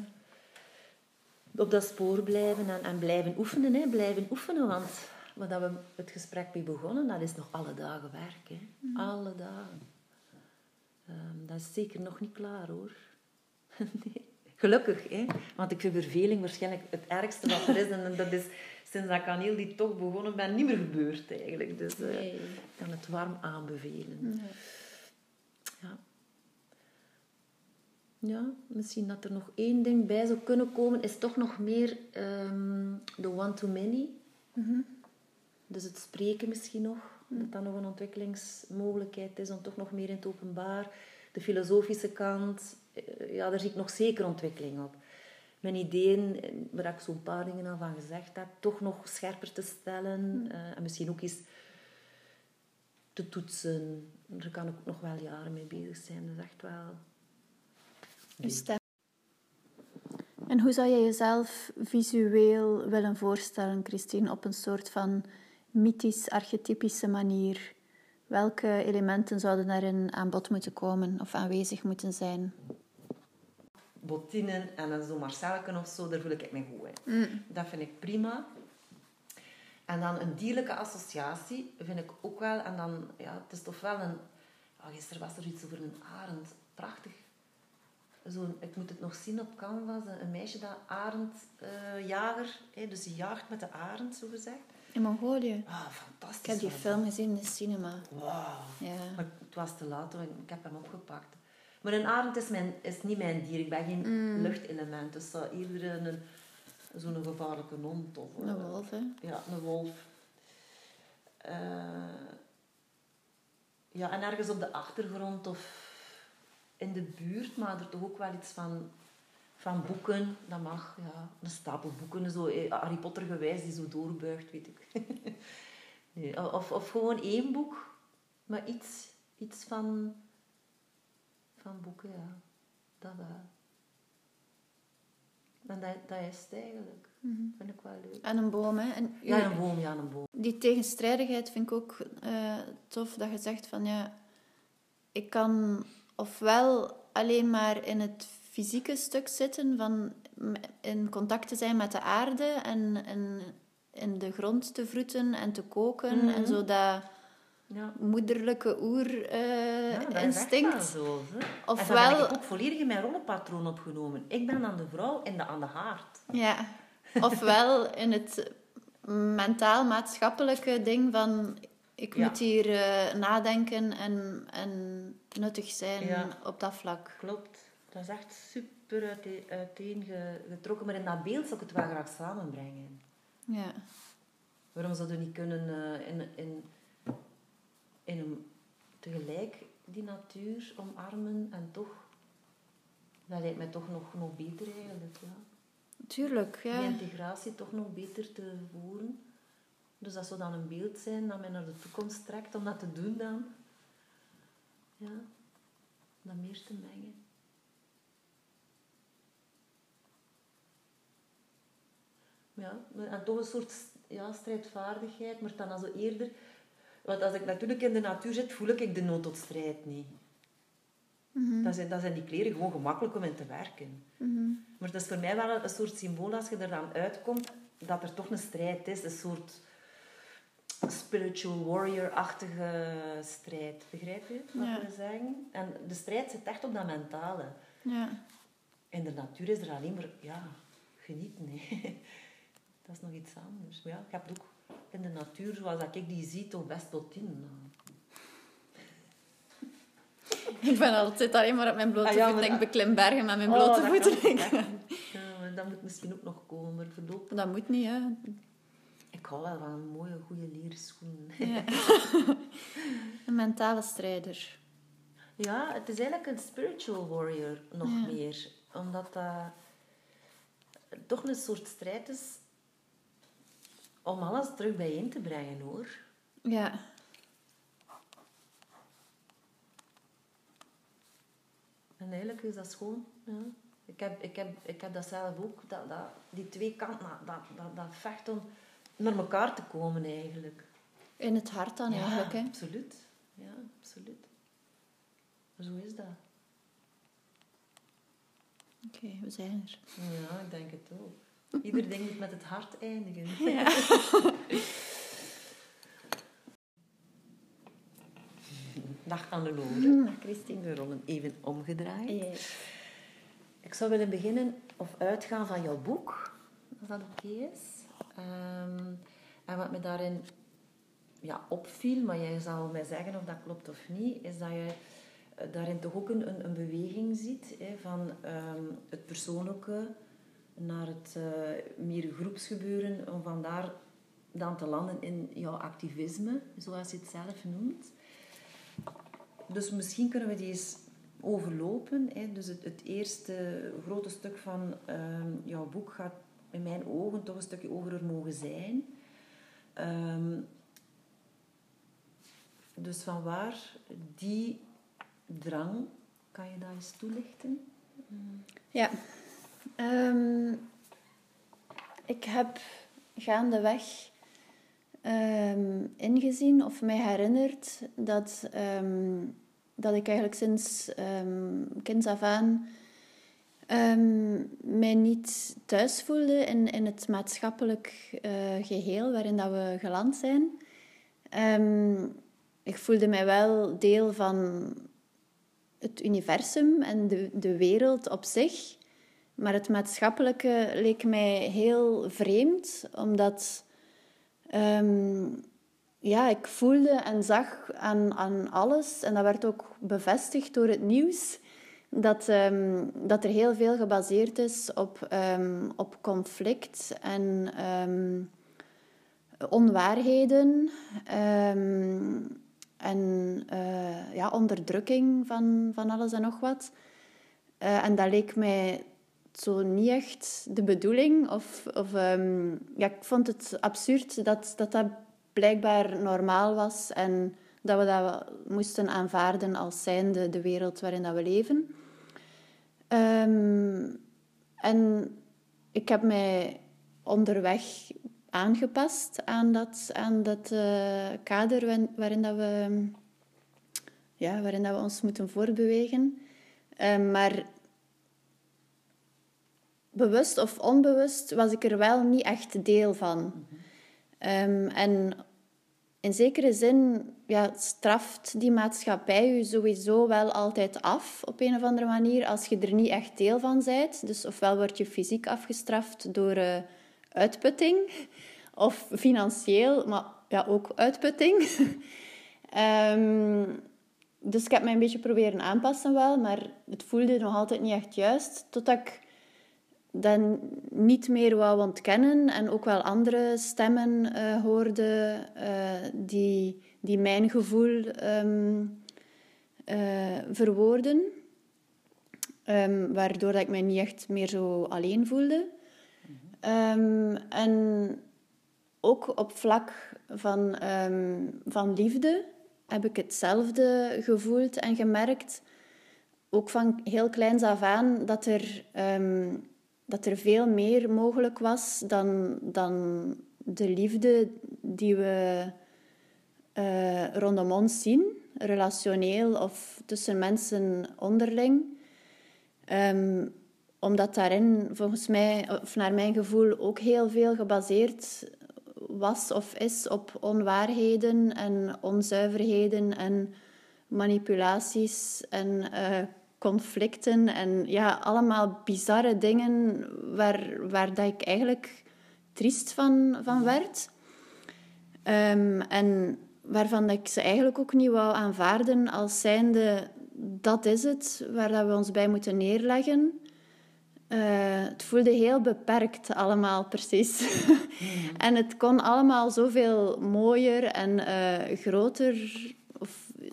Op dat spoor blijven en, en blijven oefenen. Hè. Blijven oefenen, want wat we het gesprek mee begonnen, dat is nog alle dagen werk. Hè. Mm. Alle dagen. Um, dat is zeker nog niet klaar, hoor. nee. Gelukkig, hè. Want ik vind verveling waarschijnlijk het ergste wat er is. En dat is sinds dat ik aan heel die tocht begonnen ben, niet meer gebeurd eigenlijk. Dus uh, ik kan het warm aanbevelen. Nee. Ja. Ja, misschien dat er nog één ding bij zou kunnen komen, is toch nog meer um, de one-to-many. Mm -hmm. Dus het spreken misschien nog, mm. dat dat nog een ontwikkelingsmogelijkheid is om toch nog meer in het openbaar. De filosofische kant, eh, ja, daar zie ik nog zeker ontwikkeling op mijn ideeën, waar ik zo'n paar dingen al van gezegd heb, toch nog scherper te stellen. Mm. Uh, en misschien ook eens te toetsen. Daar kan ik ook nog wel jaren mee bezig zijn. Dat is echt wel... Je stem. En hoe zou je jezelf visueel willen voorstellen, Christine, op een soort van mythisch, archetypische manier? Welke elementen zouden daarin aan bod moeten komen of aanwezig moeten zijn? bottinen en een zo Marcelken of zo, daar voel ik me goed in. Mm. Dat vind ik prima. En dan een dierlijke associatie vind ik ook wel. En dan, ja, het is toch wel een, Oh, gisteren was er iets over een arend. Prachtig. Zo, ik moet het nog zien op canvas. Een meisje dat arendjager, uh, dus die jaagt met de arend, zo gezegd. In Mongolië? Ah, fantastisch. Ik heb die film gezien in de cinema. Wauw. Ja. Maar het was te laat, hoor. ik heb hem opgepakt. Maar een arend is, mijn, is niet mijn dier. Ik ben geen luchtelement. Dus dat eerder een, zo'n gevaarlijke hond. Of, Een wolf, hè? Ja, een wolf. Eh, ja, en ergens op de achtergrond of in de buurt, maar er toch ook wel iets van, van boeken. Dat mag, ja. Een stapel boeken, zo eh, Harry Potter gewijs, die zo doorbuigt, weet ik. nee, of, of gewoon één boek, maar iets, iets van, van boeken, ja. Dat wel. En dat, dat is het eigenlijk. Vind ik wel leuk. En een boom, hè? En Ja, een boom, ja, een boom. Die tegenstrijdigheid vind ik ook eh, tof, dat je zegt van ja, ik kan ofwel alleen maar in het fysieke stuk zitten, van in contact te zijn met de aarde en, en in de grond te vroeten en te koken en zo dat Ja. moederlijke Ja, oer-instinct. zo, hè. En Ofwel- dat heb ik ook volledig in mijn rollenpatroon opgenomen. Ik ben aan de vrouw en de, aan de haard. ja. Ofwel in het mentaal-maatschappelijke ding van ik Ja. moet hier eh, nadenken en, en nuttig zijn Ja. op dat vlak. Klopt. Dat is echt super uiteen, uiteengetrokken. Maar in dat beeld zou ik het wel graag samenbrengen. Ja. Waarom zouden we niet kunnen eh, in, in, in een, tegelijk die natuur omarmen en toch... Dat lijkt mij toch nog, nog beter eigenlijk, ja. Tuurlijk, ja. Die integratie toch nog beter te voeren. Dus dat zou dan een beeld zijn dat mij naar de toekomst trekt om dat te doen dan. Ja, dat meer te mengen. Ja, en toch een soort ja, strijdvaardigheid, maar dan also eerder... Want als ik natuurlijk in de natuur zit, voel ik de nood tot strijd niet. Dan, zijn, dan zijn die kleren gewoon gemakkelijk om in te werken. Maar het is voor mij wel een soort symbool als je er dan uitkomt, dat er toch een strijd is. Een soort spiritual warrior-achtige strijd. Begrijp je wat Ja. we zeggen? En de strijd zit echt op dat mentale. Ja. In de natuur is er alleen maar, ja, genieten. Hè. Dat is nog iets anders. Maar ja, je hebt ook in de natuur, zoals dat ik die zie, toch best tot tien. Ik ben altijd alleen maar op mijn blote Ah, ja, voeten. Ik dat- beklim bergen met mijn Oh, blote dat voeten. niet. Ja, dat moet misschien ook nog komen, voorlopig... Dat moet niet, hè. Ik hou wel van een mooie, goede leerschoen. Ja. Een mentale strijder. Ja, het is eigenlijk een spiritual warrior nog Ja. meer. Omdat dat toch een soort strijd is om alles terug bijeen te brengen, hoor. Ja. En eigenlijk is dat schoon. Ja. Ik, heb, ik, heb, ik heb dat zelf ook. Dat, dat, die twee kanten, dat, dat, dat, dat vecht om naar elkaar te komen, eigenlijk. In het hart dan eigenlijk, hè. absoluut. Ja, absoluut. Zo is dat. Oké, we zijn er. Ja, ik denk het ook. Ieder ding moet met het hart eindigen. Dag Annelore. Hm, Christine. De rollen even omgedraaid. Ja. Ik zou willen beginnen of uitgaan van jouw boek, als dat oké is. Ehm, en wat me daarin ja, opviel, maar jij zal mij zeggen of dat klopt of niet, is dat je eh, daarin toch ook een, een, beweging ziet hè, van ehm, het persoonlijke naar het eh, meer groepsgebeuren, om vandaar dan te landen in jouw activisme, zoals je het zelf noemt. Dus misschien kunnen we die eens overlopen. Hè. Dus het, het eerste grote stuk van ehm, jouw boek gaat in mijn ogen toch een stukje over er mogen zijn. Ehm, dus van waar die drang, kan je dat eens toelichten? Ja. Ehm, ik heb gaandeweg ehm ingezien of mij herinnerd dat, dat ik eigenlijk sinds ehm kinds af aan ehm, mij niet thuis voelde in, in het maatschappelijk eh, geheel waarin dat we geland zijn. Ehm, ik voelde mij wel deel van het universum en de, de wereld op zich. Maar het maatschappelijke leek mij heel vreemd, omdat ehm, ja, ik voelde en zag aan, aan alles, en dat werd ook bevestigd door het nieuws, dat, ehm, dat er heel veel gebaseerd is op, um, op conflict en onwaarheden en uh, ja, onderdrukking van, van alles en nog wat. Uh, en dat leek mij zo niet echt de bedoeling. Of, of um, ja, ik vond het absurd dat, dat dat blijkbaar normaal was en dat we dat moesten aanvaarden als zijnde de wereld waarin dat we leven. Um, en ik heb mij onderweg aangepast aan dat, aan dat uh, kader waarin, dat we, ja, waarin dat we ons moeten voortbewegen. Um, maar bewust of onbewust was ik er wel niet echt deel van. um, en in zekere zin ja, straft die maatschappij je sowieso wel altijd af op een of andere manier als je er niet echt deel van bent. Dus ofwel word je fysiek afgestraft door uh, uitputting of financieel, maar ja, ook uitputting. um, dus ik heb mij een beetje proberen aanpassen wel, maar het voelde nog altijd niet echt juist. Totdat ik dan niet meer wou ontkennen en ook wel andere stemmen uh, hoorde uh, die, die mijn gevoel um, verwoorden. Um, waardoor dat ik mij niet echt meer zo alleen voelde. Um, en ook op vlak van, van liefde heb ik hetzelfde gevoeld en gemerkt. Ook van heel kleins af aan dat er dat er veel meer mogelijk was dan, dan de liefde die we uh, rondom ons zien, relationeel of tussen mensen onderling. Um, omdat daarin, volgens mij, of naar mijn gevoel, ook heel veel gebaseerd was of is op onwaarheden en onzuiverheden en manipulaties en uh, conflicten en ja, allemaal bizarre dingen waar, waar dat ik eigenlijk triest van, van werd. Um, en waarvan ik ze eigenlijk ook niet wou aanvaarden als zijnde dat is het waar dat we ons bij moeten neerleggen. Uh, het voelde heel beperkt allemaal precies. en het kon allemaal zoveel mooier en uh, groter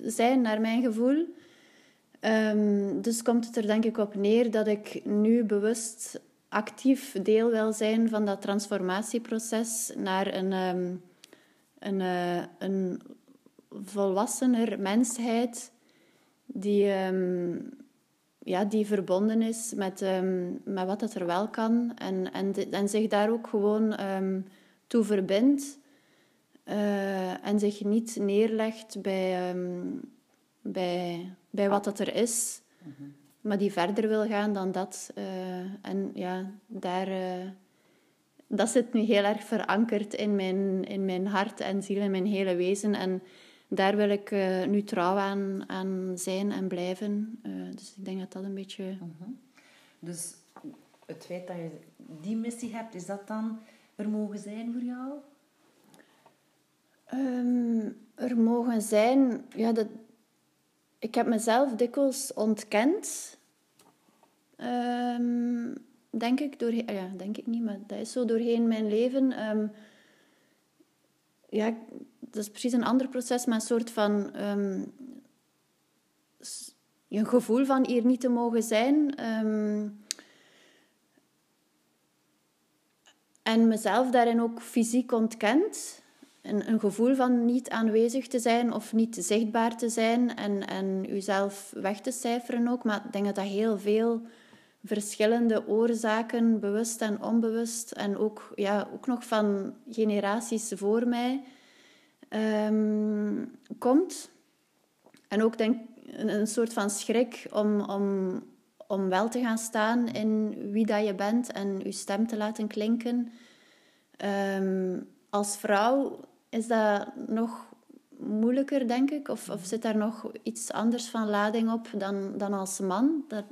zijn naar mijn gevoel. Um, dus komt het er denk ik op neer dat ik nu bewust actief deel wil zijn van dat transformatieproces naar een, um, een, uh, een volwassener mensheid die, um, ja, die verbonden is met, met wat het er wel kan en, en, en zich daar ook gewoon toe verbindt uh, en zich niet neerlegt bij, bij bij wat dat er is, maar die verder wil gaan dan dat. Uh, en ja, daar, uh, dat zit nu heel erg verankerd in mijn, in mijn hart en ziel en mijn hele wezen. En daar wil ik uh, nu trouw aan, aan zijn en blijven. dus ik denk dat dat een beetje. Mhm. Dus het feit dat je die missie hebt, is dat dan er mogen zijn voor jou? Um, er mogen zijn, ja, dat, ik heb mezelf dikwijls ontkend. Um, denk ik, door, ja, denk ik niet, maar dat is zo doorheen mijn leven. Um, ja, dat is precies een ander proces, maar een soort van um, een gevoel van hier niet te mogen zijn. en mezelf daarin ook fysiek ontkend een, een gevoel van niet aanwezig te zijn of niet zichtbaar te zijn en, en uzelf weg te cijferen ook. Maar ik denk dat dat heel veel verschillende oorzaken, bewust en onbewust, en ook, ja, ook nog van generaties voor mij, um, komt. En ook denk een, een soort van schrik om, om, om wel te gaan staan in wie dat je bent en je stem te laten klinken. Um, als vrouw is dat nog moeilijker, denk ik. Of, of zit daar nog iets anders van lading op dan, dan als man? Dat,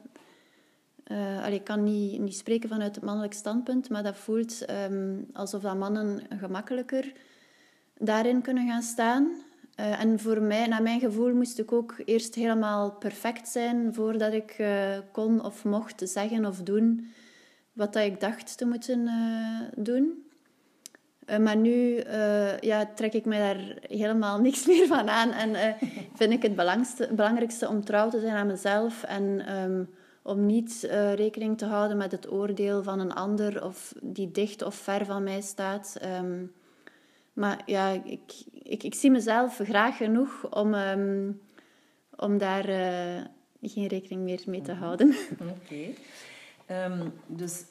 uh, ik kan niet, niet spreken vanuit het mannelijk standpunt, maar dat voelt ehm, alsof dat mannen gemakkelijker daarin kunnen gaan staan. Uh, en voor mij, naar mijn gevoel, moest ik ook eerst helemaal perfect zijn voordat ik uh, kon of mocht zeggen of doen wat dat ik dacht te moeten doen. Maar nu ja, trek ik mij daar helemaal niks meer van aan en vind ik het belangrijkste om trouw te zijn aan mezelf en um, om niet uh, rekening te houden met het oordeel van een ander of die dicht of ver van mij staat. Um, maar ja, ik, ik, ik, zie mezelf graag genoeg om, um, om daar uh, geen rekening meer mee te houden. Oké. Okay. Um, dus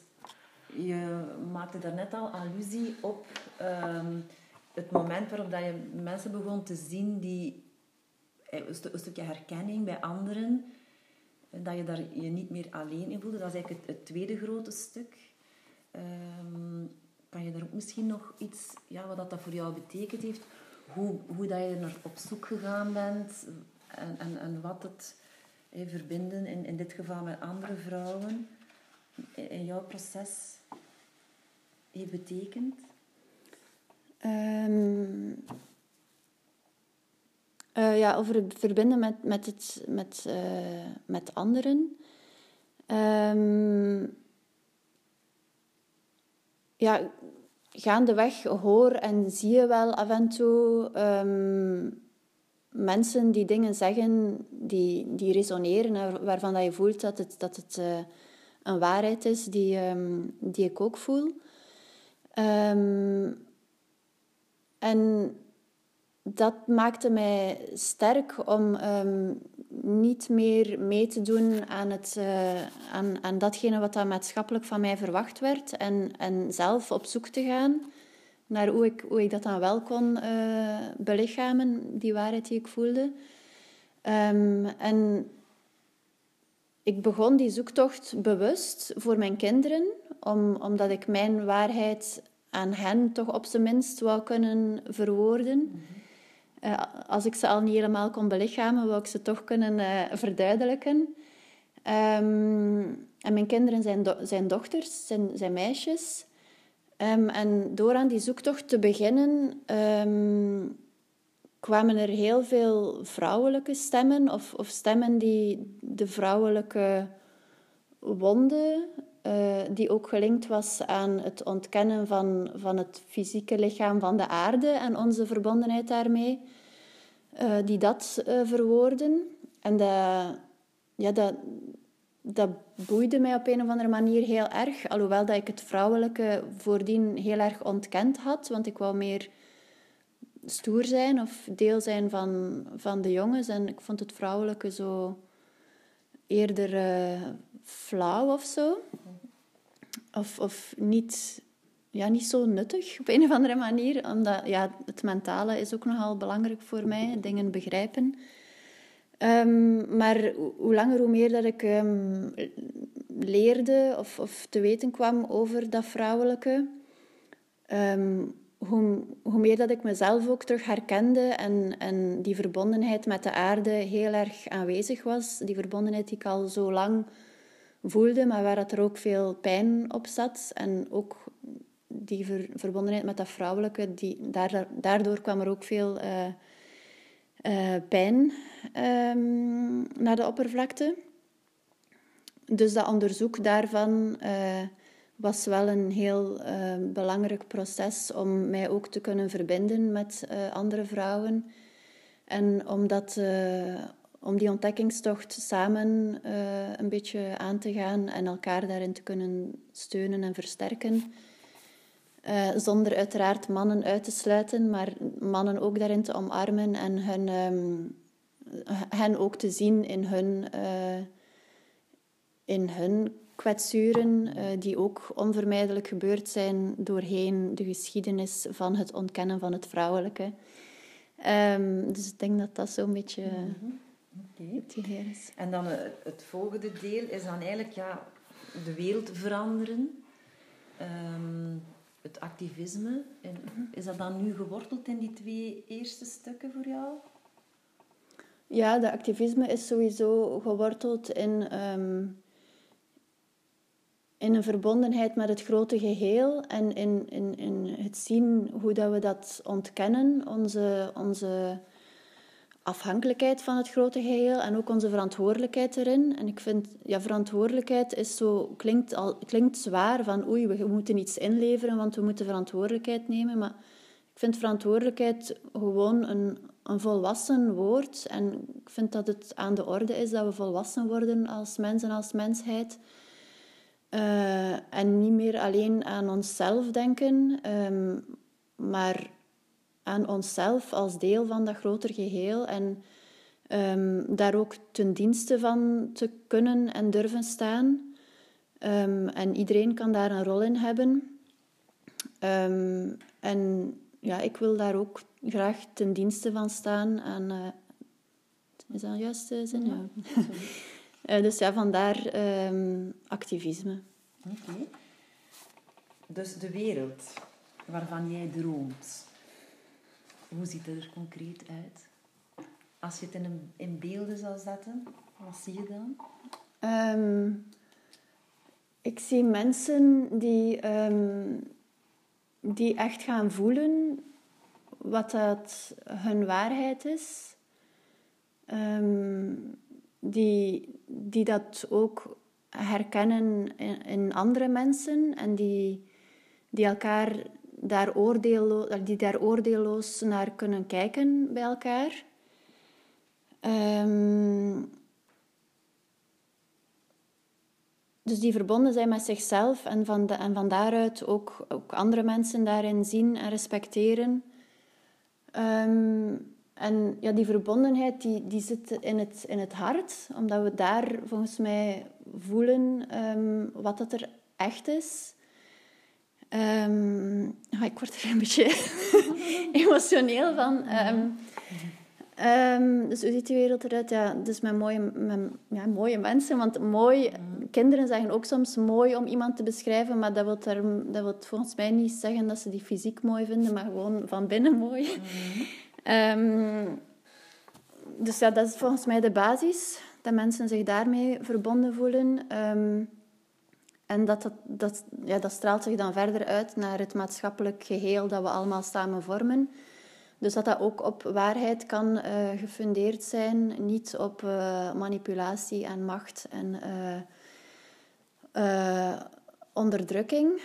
je maakte daarnet al allusie op het moment waarop dat je mensen begon te zien die eh, een stukje herkenning bij anderen dat je daar je niet meer alleen in voelde. Dat is eigenlijk het, tweede grote stuk. Um, kan je daar ook misschien nog iets, ja, wat dat voor jou betekend heeft? Hoe, hoe dat je naar op zoek gegaan bent en, en, en wat het hey, verbinden, in, in dit geval met andere vrouwen, in jouw proces heeft betekend? Um, uh, ja, over het verbinden met, met, het, met, uh, met anderen. Um, ja, gaandeweg hoor en zie je wel af en toe um, mensen die dingen zeggen die, die resoneren, waarvan dat je voelt dat het, dat het uh, een waarheid is die, die ik ook voel. Um, en dat maakte mij sterk om um, niet meer mee te doen aan, het, uh, aan, aan datgene wat dan maatschappelijk van mij verwacht werd. En, en zelf op zoek te gaan naar hoe ik, hoe ik dat dan wel kon uh, belichamen, die waarheid die ik voelde. Um, en ik begon die zoektocht bewust voor mijn kinderen, om, omdat ik mijn waarheid aan hen toch op zijn minst wou kunnen verwoorden. Mm -hmm. Uh, als ik ze al niet helemaal kon belichamen, wou ik ze toch kunnen uh, verduidelijken. Um, en mijn kinderen zijn, do zijn dochters, zijn, zijn meisjes. Um, en door aan die zoektocht te beginnen, um, kwamen er heel veel vrouwelijke stemmen, of, of stemmen die de vrouwelijke wonde, uh, die ook gelinkt was aan het ontkennen van, van het fysieke lichaam van de aarde en onze verbondenheid daarmee, uh, die dat uh, verwoorden. En dat, ja, dat, dat boeide mij op een of andere manier heel erg, alhoewel dat ik het vrouwelijke voordien heel erg ontkend had, want ik wou meer stoer zijn of deel zijn van, van de jongens en ik vond het vrouwelijke zo eerder flauw of zo. Of, of niet, ja, niet zo nuttig op een of andere manier. Omdat ja, het mentale is ook nogal belangrijk voor mij, dingen begrijpen. Um, maar hoe langer, hoe meer dat ik um, leerde of, of te weten kwam over dat vrouwelijke, um, hoe, meer dat ik mezelf ook terug herkende en, en die verbondenheid met de aarde heel erg aanwezig was. Die verbondenheid die ik al zo lang voelde, maar waar dat er ook veel pijn op zat. En ook die ver, verbondenheid met dat vrouwelijke, die, daardoor kwam er ook veel uh, uh, pijn um, naar de oppervlakte. Dus dat onderzoek daarvan uh, was wel een heel belangrijk proces om mij ook te kunnen verbinden met andere vrouwen. En om dat om die ontdekkingstocht samen uh, een beetje aan te gaan en elkaar daarin te kunnen steunen en versterken. Zonder uiteraard mannen uit te sluiten, maar mannen ook daarin te omarmen en hun, um, hen ook te zien in hun, in hun kwetsuren, die ook onvermijdelijk gebeurd zijn doorheen de geschiedenis van het ontkennen van het vrouwelijke. Um, dus ik denk dat dat zo'n beetje. Mm -hmm Okay. En dan het, het, volgende deel is dan eigenlijk ja, de wereld veranderen. Um, het activisme. En is dat dan nu geworteld in die twee eerste stukken voor jou? Ja, de activisme is sowieso geworteld in, ehm, in een verbondenheid met het grote geheel en in, in, in het zien hoe dat we dat ontkennen, onze, onze afhankelijkheid van het grote geheel en ook onze verantwoordelijkheid erin. En ik vind, ja, verantwoordelijkheid is zo, klinkt, al, klinkt zwaar van oei, we moeten iets inleveren, want we moeten verantwoordelijkheid nemen. Maar ik vind verantwoordelijkheid gewoon een, een volwassen woord. En ik vind dat het aan de orde is dat we volwassen worden als mens en als mensheid. Uh, en niet meer alleen aan onszelf denken, um, maar aan onszelf als deel van dat groter geheel en um, daar ook ten dienste van te kunnen en durven staan. Um, en iedereen kan daar een rol in hebben. En ja, ik wil daar ook graag ten dienste van staan. En, uh, is dat juist de zin? Ja. Uh, dus ja, vandaar activisme. Oké. Okay. Dus de wereld waarvan jij droomt, hoe ziet het er concreet uit? Als je het in, in beelden zou zetten, wat zie je dan? Um, ik zie mensen die, um, die echt gaan voelen wat dat hun waarheid is. Um, die, die dat ook herkennen in, andere mensen en die, die elkaar daar oordeelloos, die daar oordeelloos naar kunnen kijken bij elkaar. Um, dus die verbonden zijn met zichzelf en van, de, en van daaruit ook, ook andere mensen daarin zien en respecteren. Um, en ja, die verbondenheid die, die zit in het, in het hart, omdat we daar volgens mij voelen um, wat het er echt is. Um, ik word er een beetje emotioneel van. Um, dus hoe ziet die wereld eruit? Ja, dus met mooie, met, ja, mooie mensen. Want mooi, kinderen zeggen ook soms mooi om iemand te beschrijven, maar dat wil, dat wil volgens mij niet zeggen dat ze die fysiek mooi vinden, maar gewoon van binnen mooi. Dus ja, dat is volgens mij de basis, dat mensen zich daarmee verbonden voelen. En dat, dat, dat, ja, dat straalt zich dan verder uit naar het maatschappelijk geheel dat we allemaal samen vormen. Dus dat dat ook op waarheid kan uh, gefundeerd zijn, niet op uh, manipulatie en macht en uh, onderdrukking.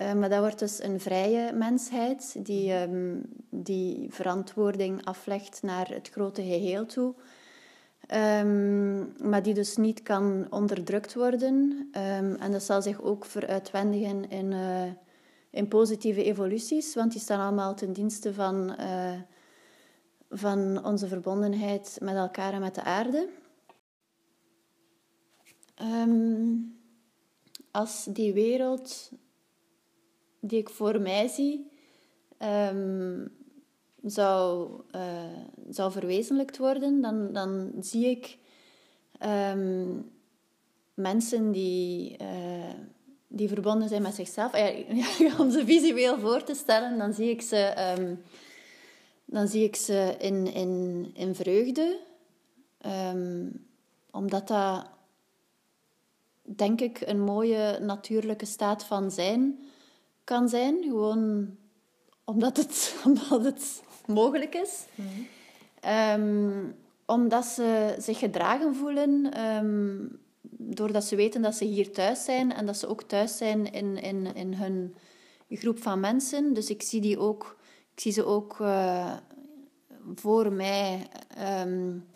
Maar dat wordt dus een vrije mensheid die, um, die verantwoording aflegt naar het grote geheel toe. Um, maar die dus niet kan onderdrukt worden. Um, en dat zal zich ook veruitwendigen in, uh, in positieve evoluties, want die staan allemaal ten dienste van, uh, van onze verbondenheid met elkaar en met de aarde. Als die wereld die ik voor mij zie, zou, uh, zou verwezenlijkt worden, dan, dan zie ik um, mensen die, uh, die verbonden zijn met zichzelf. Ja, om ze visueel voor te stellen, dan zie ik ze, um, dan zie ik ze in, in, in vreugde. Omdat dat, denk ik, een mooie natuurlijke staat van zijn kan zijn. Gewoon omdat het, omdat het mogelijk is. Mm omdat ze zich gedragen voelen, um, doordat ze weten dat ze hier thuis zijn en dat ze ook thuis zijn in, in, in hun groep van mensen. Dus ik zie, die ook, ik zie ze ook uh, voor mij um,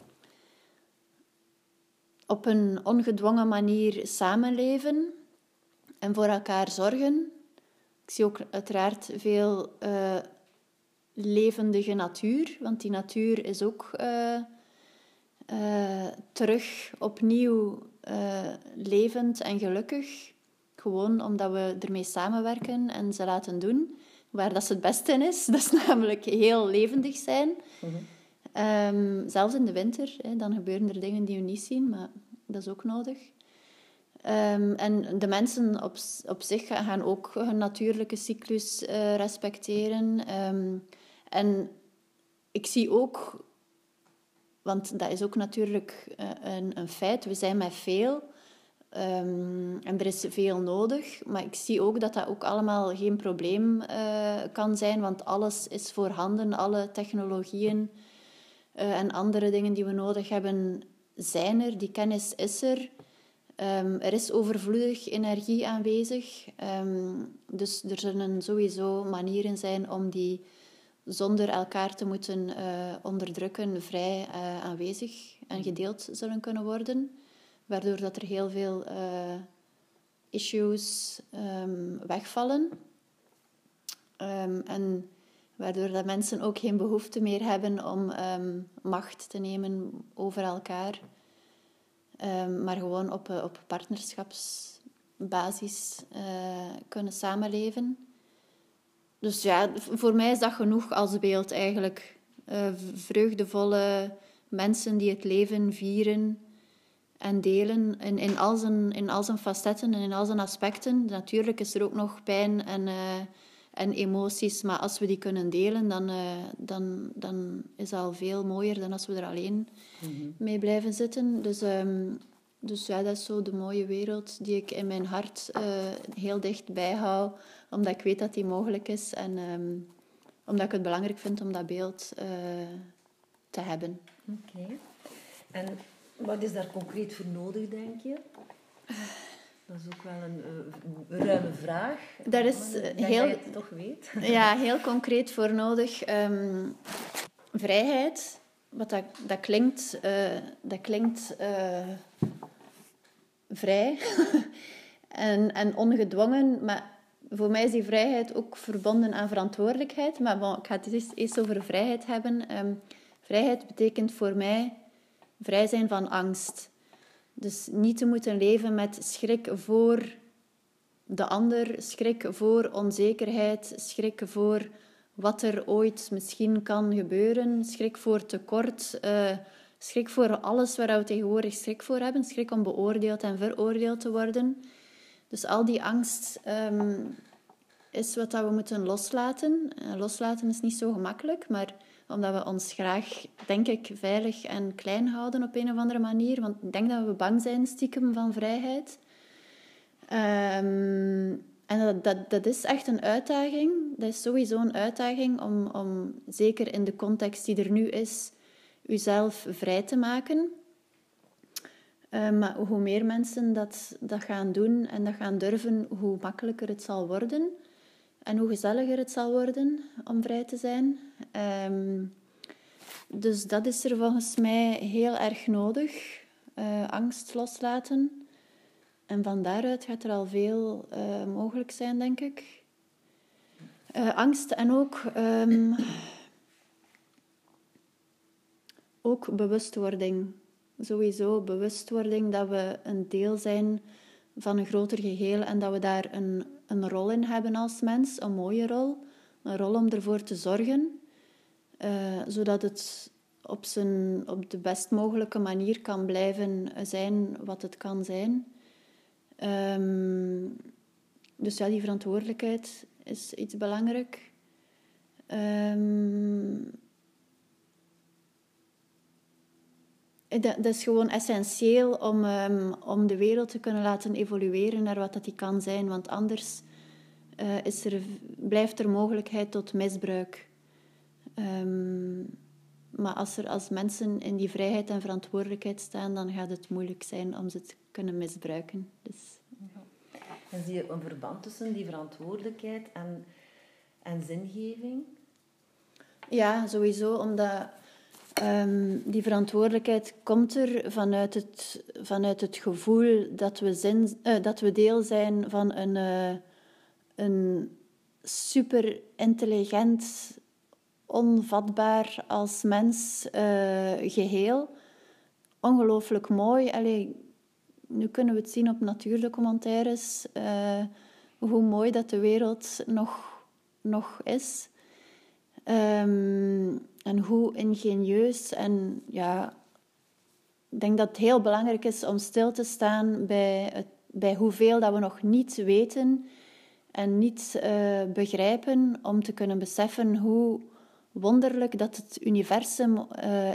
op een ongedwongen manier samenleven en voor elkaar zorgen. Ik zie ook uiteraard veel uh, levendige natuur, want die natuur is ook uh, uh, terug opnieuw levend en gelukkig. Gewoon omdat we ermee samenwerken en ze laten doen waar dat ze het beste in is. Dat is namelijk heel levendig zijn. Mm-hmm. um, zelfs in de winter, hè, dan gebeuren er dingen die we niet zien, maar dat is ook nodig. Ehm, en de mensen op, op zich gaan ook hun natuurlijke cyclus uh, respecteren. Ehm, en ik zie ook, want dat is ook natuurlijk uh, een, een, feit, we zijn met veel um, en er is veel nodig. Maar ik zie ook dat dat ook allemaal geen probleem uh, kan zijn, want alles is voorhanden, alle technologieën en andere dingen die we nodig hebben zijn er, die kennis is er. Um, er is overvloedig energie aanwezig, um, dus er zullen sowieso manieren zijn om die zonder elkaar te moeten uh, onderdrukken vrij uh, aanwezig en gedeeld zullen kunnen worden, waardoor dat er heel veel uh, issues um, wegvallen. En waardoor dat mensen ook geen behoefte meer hebben om macht te nemen over elkaar. Ehm, maar gewoon op, eh, op partnerschapsbasis uh, kunnen samenleven. Dus ja, voor mij is dat genoeg als beeld eigenlijk. Uh, vreugdevolle mensen die het leven vieren en delen in, in, al zijn, in al zijn facetten en in al zijn aspecten. Natuurlijk is er ook nog pijn en en emoties. Maar als we die kunnen delen, dan, uh, dan, dan is dat al veel mooier dan als we er alleen mm mee blijven zitten. Dus, um, dus ja, dat is zo de mooie wereld die ik in mijn hart uh, heel dicht bijhoud. Omdat ik weet dat die mogelijk is. En um, omdat ik het belangrijk vind om dat beeld uh, te hebben. Oké. Okay. En wat is daar concreet voor nodig, denk je? Dat is ook wel een uh, ruime vraag. Daar is dat heel, het toch weet. Ja, heel concreet voor nodig. Um, vrijheid, wat dat, dat klinkt, uh, dat klinkt uh, vrij en, en ongedwongen, maar voor mij is die vrijheid ook verbonden aan verantwoordelijkheid. Maar bon, ik ga het eerst, eerst over vrijheid hebben. Um, vrijheid betekent voor mij vrij zijn van angst. Dus niet te moeten leven met schrik voor de ander, schrik voor onzekerheid, schrik voor wat er ooit misschien kan gebeuren, schrik voor tekort, uh, schrik voor alles waar we tegenwoordig schrik voor hebben, schrik om beoordeeld en veroordeeld te worden. Dus al die angst um, is wat dat we moeten loslaten. Uh, loslaten is niet zo gemakkelijk, maar omdat we ons graag, denk ik, veilig en klein houden op een of andere manier. Want ik denk dat we bang zijn stiekem van vrijheid. Um, en dat, dat, dat is echt een uitdaging. Dat is sowieso een uitdaging om, om zeker in de context die er nu is, uzelf vrij te maken. Uh, maar hoe meer mensen dat, dat gaan doen en dat gaan durven, hoe makkelijker het zal worden. En hoe gezelliger het zal worden om vrij te zijn. Um, dus dat is er volgens mij heel erg nodig. Uh, angst loslaten. En van daaruit gaat er al veel uh, mogelijk zijn, denk ik. Uh, angst en ook, um, ook bewustwording. Sowieso bewustwording dat we een deel zijn van een groter geheel en dat we daar een een rol in hebben als mens, een mooie rol. Een rol om ervoor te zorgen, uh, zodat het op, zijn, op de best mogelijke manier kan blijven zijn wat het kan zijn. Um, dus ja, die verantwoordelijkheid is iets belangrijk. Um, dat, dat, is gewoon essentieel om, um, om de wereld te kunnen laten evolueren naar wat dat die kan zijn. Want anders uh, is er, blijft er mogelijkheid tot misbruik. Um, maar als, er, als mensen in die vrijheid en verantwoordelijkheid staan, dan gaat het moeilijk zijn om ze te kunnen misbruiken. Dus, ja. En zie je een verband tussen die verantwoordelijkheid en, en zingeving? Ja, sowieso, omdat Um, die verantwoordelijkheid komt er vanuit het, vanuit het gevoel dat we, zin, uh, dat we deel zijn van een, uh, een super intelligent, onvatbaar als mens uh, geheel. Ongelooflijk mooi. Allee, nu kunnen we het zien op natuurdocumentaires, hoe mooi dat de wereld nog, nog is. Um, en hoe ingenieus en ja, ik denk dat het heel belangrijk is om stil te staan bij, het, bij hoeveel dat we nog niet weten en niet uh, begrijpen om te kunnen beseffen hoe wonderlijk dat het universum uh,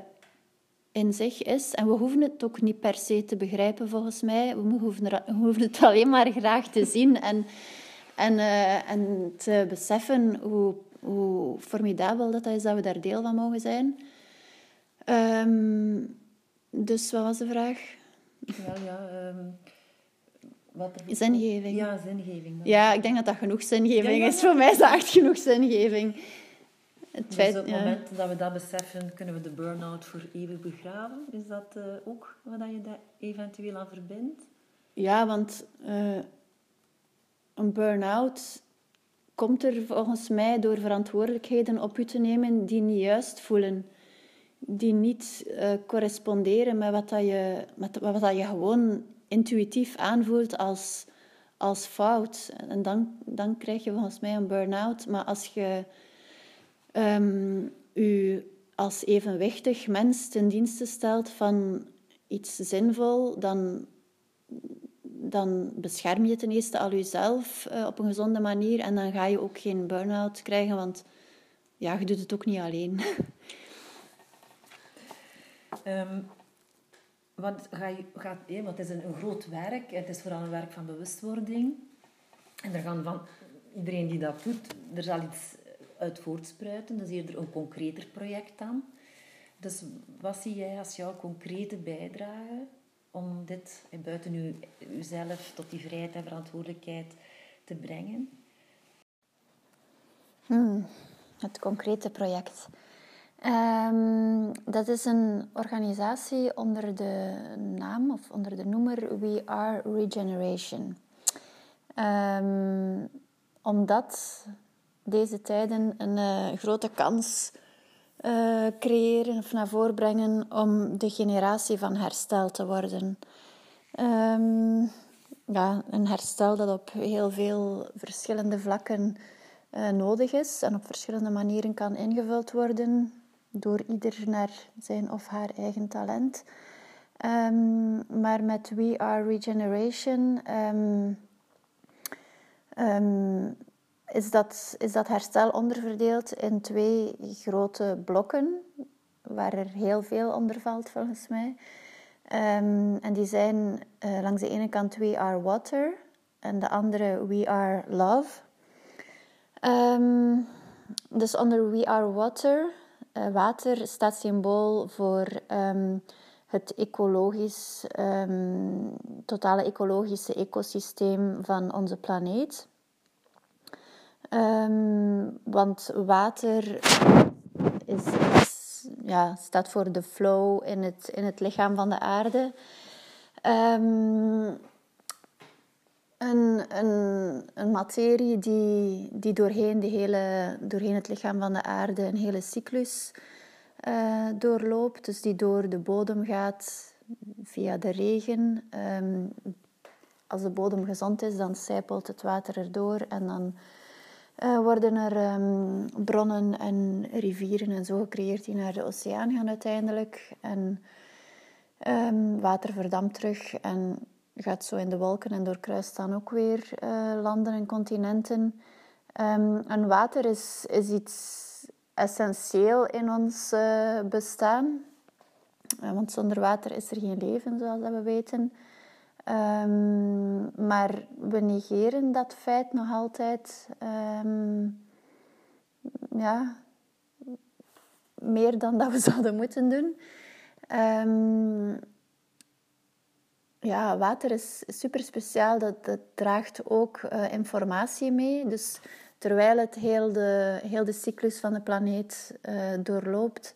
in zich is. En we hoeven het ook niet per se te begrijpen, volgens mij. We hoeven, hoeven het alleen maar graag te zien en, en, uh, en te beseffen hoe, hoe formidabel dat is dat we daar deel van mogen zijn. Um, dus wat was de vraag? Ja, ja. Um, wat er... Zingeving. Ja, zingeving. Ja, ik denk dat dat genoeg zingeving is. Voor mij is dat echt genoeg zingeving. Het dus feit, op het moment dat we dat beseffen, kunnen we de burn-out voor eeuwig begraven. Is dat uh, ook wat je daar eventueel aan verbindt? Ja, want uh, een burn-out komt er volgens mij door verantwoordelijkheden op u te nemen die niet juist voelen die niet uh, corresponderen met wat, dat je, met wat dat je gewoon intuïtief aanvoelt als, als fout. En dan, dan krijg je volgens mij een burn-out. Maar als je um, u als evenwichtig mens ten dienste stelt van iets zinvol, dan, dan bescherm je ten eerste al jezelf uh, op een gezonde manier en dan ga je ook geen burn-out krijgen, want ja, je doet het ook niet alleen. Um, want, ga je, gaat, want het is een, een, groot werk, het is vooral een werk van bewustwording. En er gaan van iedereen die dat doet, er zal iets uit voortspruiten. Dat is eerder een concreter project dan. Dus wat zie jij als jouw concrete bijdrage om dit buiten u, uzelf tot die vrijheid en verantwoordelijkheid te brengen? Hmm, het concrete project. Um, dat is een organisatie onder de naam of onder de noemer We Are Regeneration. Um, omdat deze tijden een uh, grote kans uh, creëren of naar voren brengen om de generatie van herstel te worden. Um, ja, een herstel dat op heel veel verschillende vlakken uh, nodig is en op verschillende manieren kan ingevuld worden door ieder naar zijn of haar eigen talent. Um, maar met We Are Regeneration um, is, dat, is dat herstel onderverdeeld in twee grote blokken, waar er heel veel onder valt volgens mij. en die zijn uh, langs de ene kant We Are Water en de andere We Are Love. dus onder We Are Water uh, water staat symbool voor um, het ecologisch, totale ecologische ecosysteem van onze planeet. Um, want water is, ja, staat voor de flow in het, in het lichaam van de aarde. Um, een, een, een materie die, die doorheen, de hele, doorheen het lichaam van de aarde een hele cyclus uh, doorloopt. Dus die door de bodem gaat via de regen. Um, als de bodem gezond is, dan sijpelt het water erdoor en dan uh, worden er um, bronnen en rivieren en zo gecreëerd die naar de oceaan gaan uiteindelijk. En um, water verdampt terug en gaat zo in de wolken en doorkruist dan ook weer uh, landen en continenten. Um, en water is, is iets essentieel in ons uh, bestaan. Want zonder water is er geen leven, zoals dat we weten. Um, maar we negeren dat feit nog altijd. Um, ja, meer dan dat we zouden moeten doen. Um, ja, water is super speciaal. Dat, draagt ook uh, informatie mee. Dus terwijl het heel de, heel de cyclus van de planeet uh, doorloopt,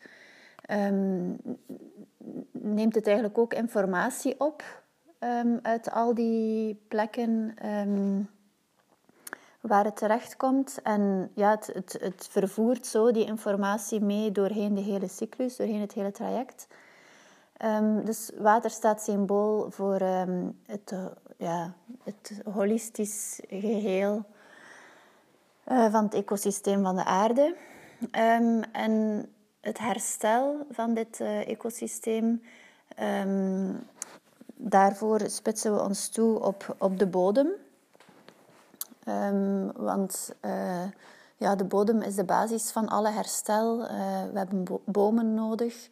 neemt het eigenlijk ook informatie op um, uit al die plekken um, waar het terechtkomt. En ja, het, het, het vervoert zo die informatie mee doorheen de hele cyclus, doorheen het hele traject. Um, dus water staat symbool voor het, ja, het holistisch geheel uh, van het ecosysteem van de aarde. En het herstel van dit uh, ecosysteem daarvoor spitsen we ons toe op, op de bodem. Ehm, want uh, ja, de bodem is de basis van alle herstel. Uh, we hebben bomen nodig.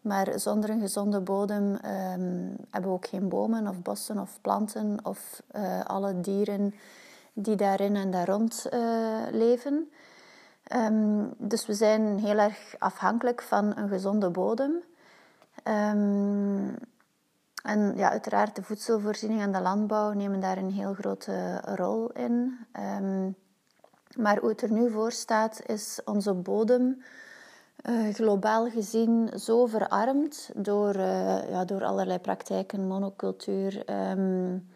Maar zonder een gezonde bodem um, hebben we ook geen bomen of bossen of planten of uh, alle dieren die daarin en daar rond leven. Um, dus we zijn heel erg afhankelijk van een gezonde bodem. Um, en ja, uiteraard de voedselvoorziening en de landbouw nemen daar een heel grote rol in. Um, maar hoe het er nu voor staat, is onze bodem uh, globaal gezien zo verarmd door, uh, ja, door allerlei praktijken, monocultuur, um,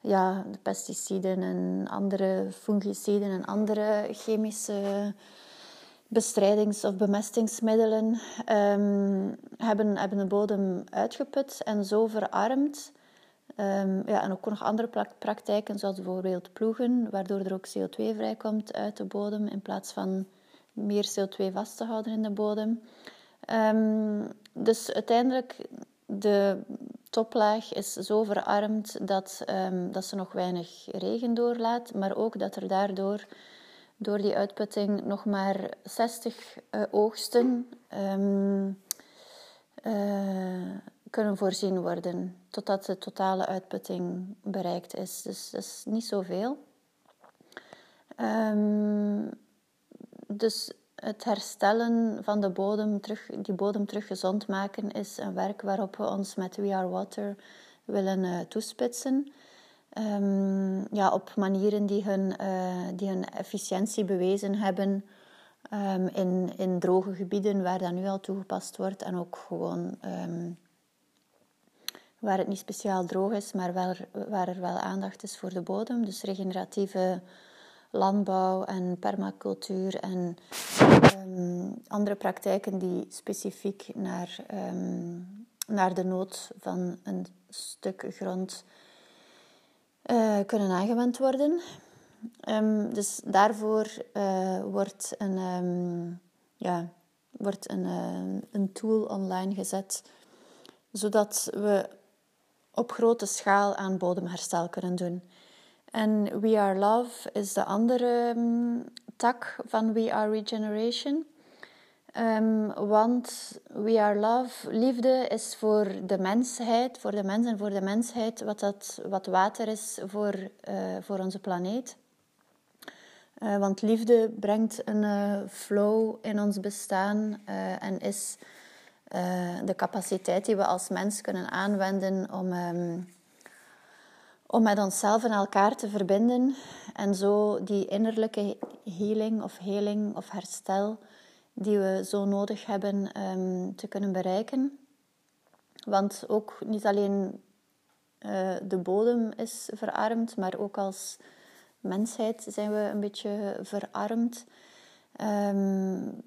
ja, de pesticiden en andere fungiciden en andere chemische bestrijdings- of bemestingsmiddelen um, hebben, hebben de bodem uitgeput en zo verarmd. Um, ja, en ook nog andere praktijken, zoals bijvoorbeeld ploegen, waardoor er ook CO2 vrijkomt uit de bodem in plaats van meer CO2 vast te houden in de bodem. Um, dus uiteindelijk, de toplaag is zo verarmd dat, dat ze nog weinig regen doorlaat, maar ook dat er daardoor door die uitputting nog maar 60 uh, eh, oogsten um, uh, kunnen voorzien worden, totdat de totale uitputting bereikt is. Dus dat is niet zoveel. Um, dus het herstellen van de bodem, terug, die bodem terug gezond maken, is een werk waarop we ons met We Are Water willen uh, toespitsen. Um, ja, op manieren die hun, uh, die hun efficiëntie bewezen hebben um, in, in droge gebieden waar dat nu al toegepast wordt en ook gewoon um, waar het niet speciaal droog is, maar wel, waar er wel aandacht is voor de bodem. Dus regeneratieve landbouw en permacultuur en andere praktijken die specifiek naar, naar de nood van een stuk grond uh, kunnen aangewend worden. Um, dus daarvoor uh, wordt, een, um, ja, wordt een, uh, een tool online gezet, zodat we op grote schaal aan bodemherstel kunnen doen. En We Are Love is de andere um, tak van We Are Regeneration. Um, want We Are Love, liefde is voor de mensheid, voor de mens en voor de mensheid, wat, dat, wat water is voor, uh, voor onze planeet. Uh, want liefde brengt een uh, flow in ons bestaan en is de capaciteit die we als mens kunnen aanwenden om, um, om met onszelf en elkaar te verbinden en zo die innerlijke healing of heling of herstel die we zo nodig hebben um, te kunnen bereiken. Want ook niet alleen uh, de bodem is verarmd, maar ook als mensheid zijn we een beetje verarmd. Um,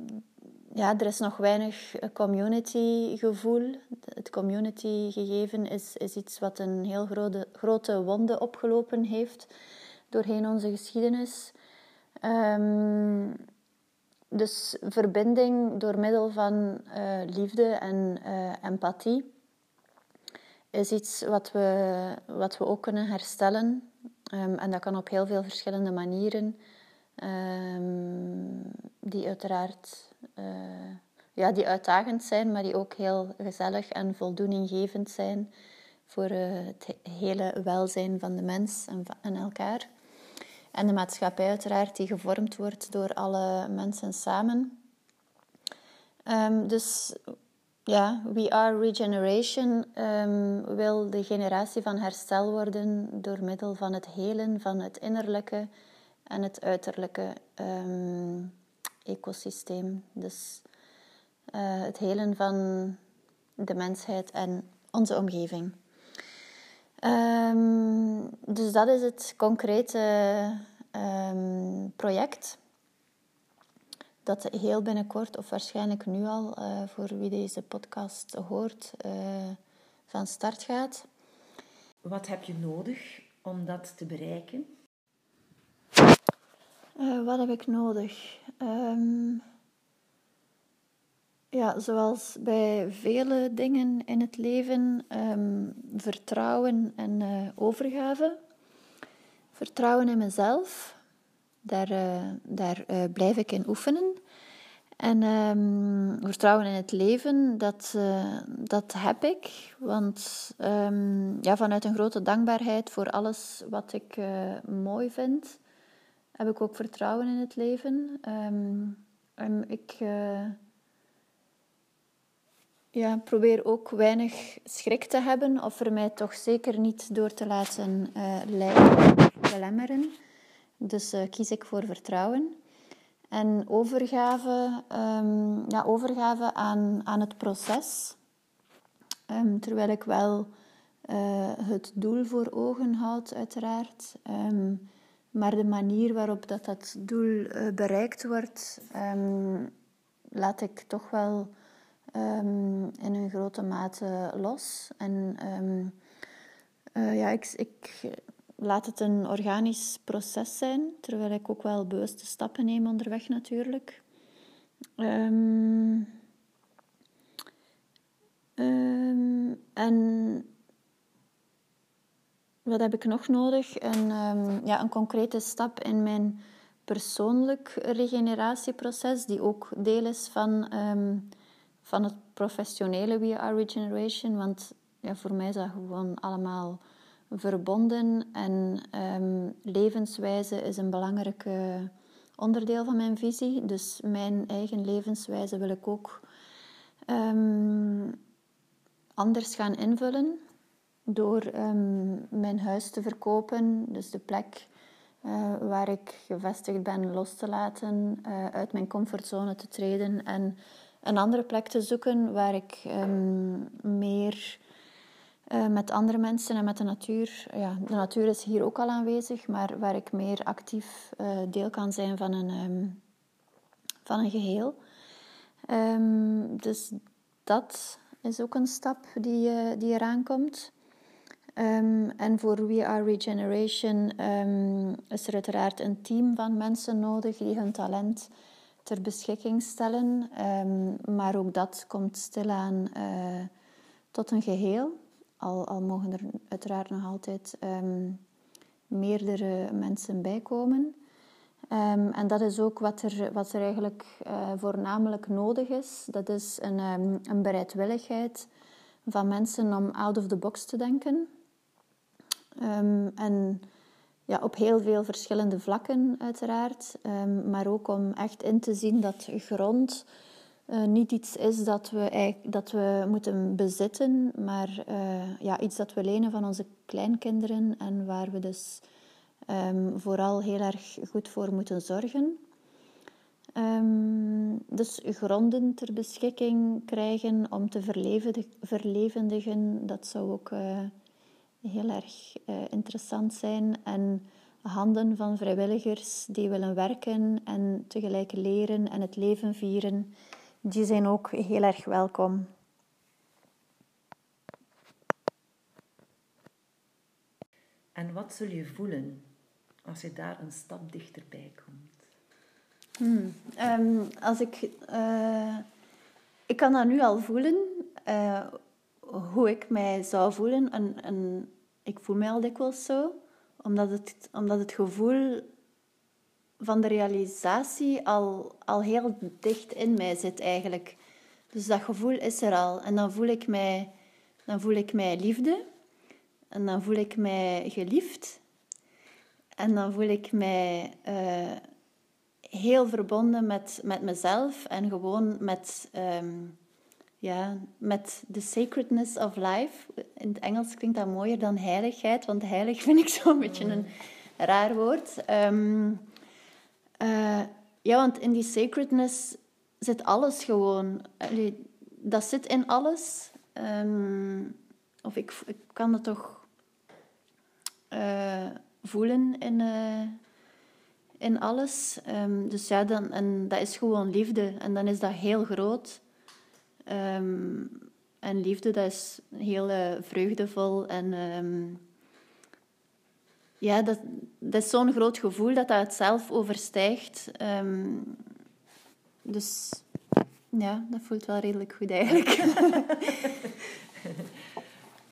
ja, er is nog weinig community gevoel. Het community gegeven is, is iets wat een heel grote, grote wonde opgelopen heeft doorheen onze geschiedenis. Um, dus verbinding door middel van uh, liefde en uh, empathie is iets wat we, wat we ook kunnen herstellen. Um, en dat kan op heel veel verschillende manieren, um, die uiteraard uh, ja, die uitdagend zijn, maar die ook heel gezellig en voldoeninggevend zijn voor het hele welzijn van de mens en, en elkaar. En de maatschappij uiteraard, die gevormd wordt door alle mensen samen. Um, dus ja, We Are Regeneration um, wil de generatie van herstel worden door middel van het helen van het innerlijke en het uiterlijke um, ecosysteem. Dus uh, het helen van de mensheid en onze omgeving. Um, dus dat is het concrete um, project. Dat heel binnenkort, of waarschijnlijk nu al, uh, voor wie deze podcast hoort, uh, van start gaat. Wat heb je nodig om dat te bereiken? Uh, wat heb ik nodig? Um, ja, zoals bij vele dingen in het leven, ehm, vertrouwen en uh, overgave. Vertrouwen in mezelf, daar, uh, daar uh, blijf ik in oefenen. En um, vertrouwen in het leven, dat, dat heb ik. Want um, ja, vanuit een grote dankbaarheid voor alles wat ik mooi vind, heb ik ook vertrouwen in het leven. en ik ja, probeer ook weinig schrik te hebben of er mij toch zeker niet door te laten uh, leiden of belemmeren. Dus uh, kies ik voor vertrouwen. En overgave, um, ja, overgave aan, aan het proces. Um, terwijl ik wel uh, het doel voor ogen houd, uiteraard. Um, maar de manier waarop dat, dat doel bereikt wordt, laat ik toch wel um, in een grote mate los. En um, uh, ja, ik, ik laat het een organisch proces zijn, terwijl ik ook wel bewuste stappen neem onderweg natuurlijk. Um, en wat heb ik nog nodig? Een, ja, een concrete stap in mijn persoonlijk regeneratieproces, die ook deel is van van het professionele We Are Regeneration. Want ja, voor mij is dat gewoon allemaal verbonden. En um, levenswijze is een belangrijk onderdeel van mijn visie. Dus mijn eigen levenswijze wil ik ook um, anders gaan invullen. Door um, mijn huis te verkopen, dus de plek uh, waar ik gevestigd ben los te laten, uh, uit mijn comfortzone te treden en een andere plek te zoeken waar ik um, meer uh, met andere mensen en met de natuur. Ja, de natuur is hier ook al aanwezig, maar waar ik meer actief uh, deel kan zijn van een, um, van een geheel. Um, dus dat is ook een stap die, uh, die eraan komt. en voor We Are Regeneration is er uiteraard een team van mensen nodig die hun talent ter beschikking stellen. Um, maar ook dat komt stilaan uh, tot een geheel. Al, al, mogen er uiteraard nog altijd um, meerdere mensen bij komen. Um, en dat is ook wat er, wat er eigenlijk uh, voornamelijk nodig is. Dat is een, een bereidwilligheid van mensen om out of the box te denken. en ja, op heel veel verschillende vlakken, uiteraard. Um, maar ook om echt in te zien dat grond uh, niet iets is dat we, dat we moeten bezitten, maar uh, ja, iets dat we lenen van onze kleinkinderen en waar we dus um, vooral heel erg goed voor moeten zorgen. Um, dus gronden ter beschikking krijgen om te verlevendigen, dat zou ook uh, heel erg uh, interessant zijn. En handen van vrijwilligers die willen werken en tegelijk leren en het leven vieren, die zijn ook heel erg welkom. En wat zul je voelen als je daar een stap dichterbij komt? Hmm, um, als ik, uh, ik kan dat nu al voelen. Uh, hoe ik mij zou voelen. En, en ik voel mij al dikwijls zo, omdat het, omdat het gevoel van de realisatie al, al heel dicht in mij zit eigenlijk. Dus dat gevoel is er al. En dan voel ik mij, dan voel ik mij liefde. En dan voel ik mij geliefd. En dan voel ik mij uh, heel verbonden met, met mezelf en gewoon met, um, ja, met the sacredness of life. In het Engels klinkt dat mooier dan heiligheid, want heilig vind ik zo'n beetje een raar woord. Um, uh, ja, want in die sacredness zit alles gewoon. Dat zit in alles. Um, of ik, ik kan het toch uh, voelen in, uh, in alles. Um, dus ja, dan, en dat is gewoon liefde. En dan is dat heel groot. Um, en liefde, dat is heel uh, vreugdevol. En um, ja, dat, dat is zo'n groot gevoel dat dat het zelf overstijgt. Um, dus Ja, dat voelt wel redelijk goed eigenlijk.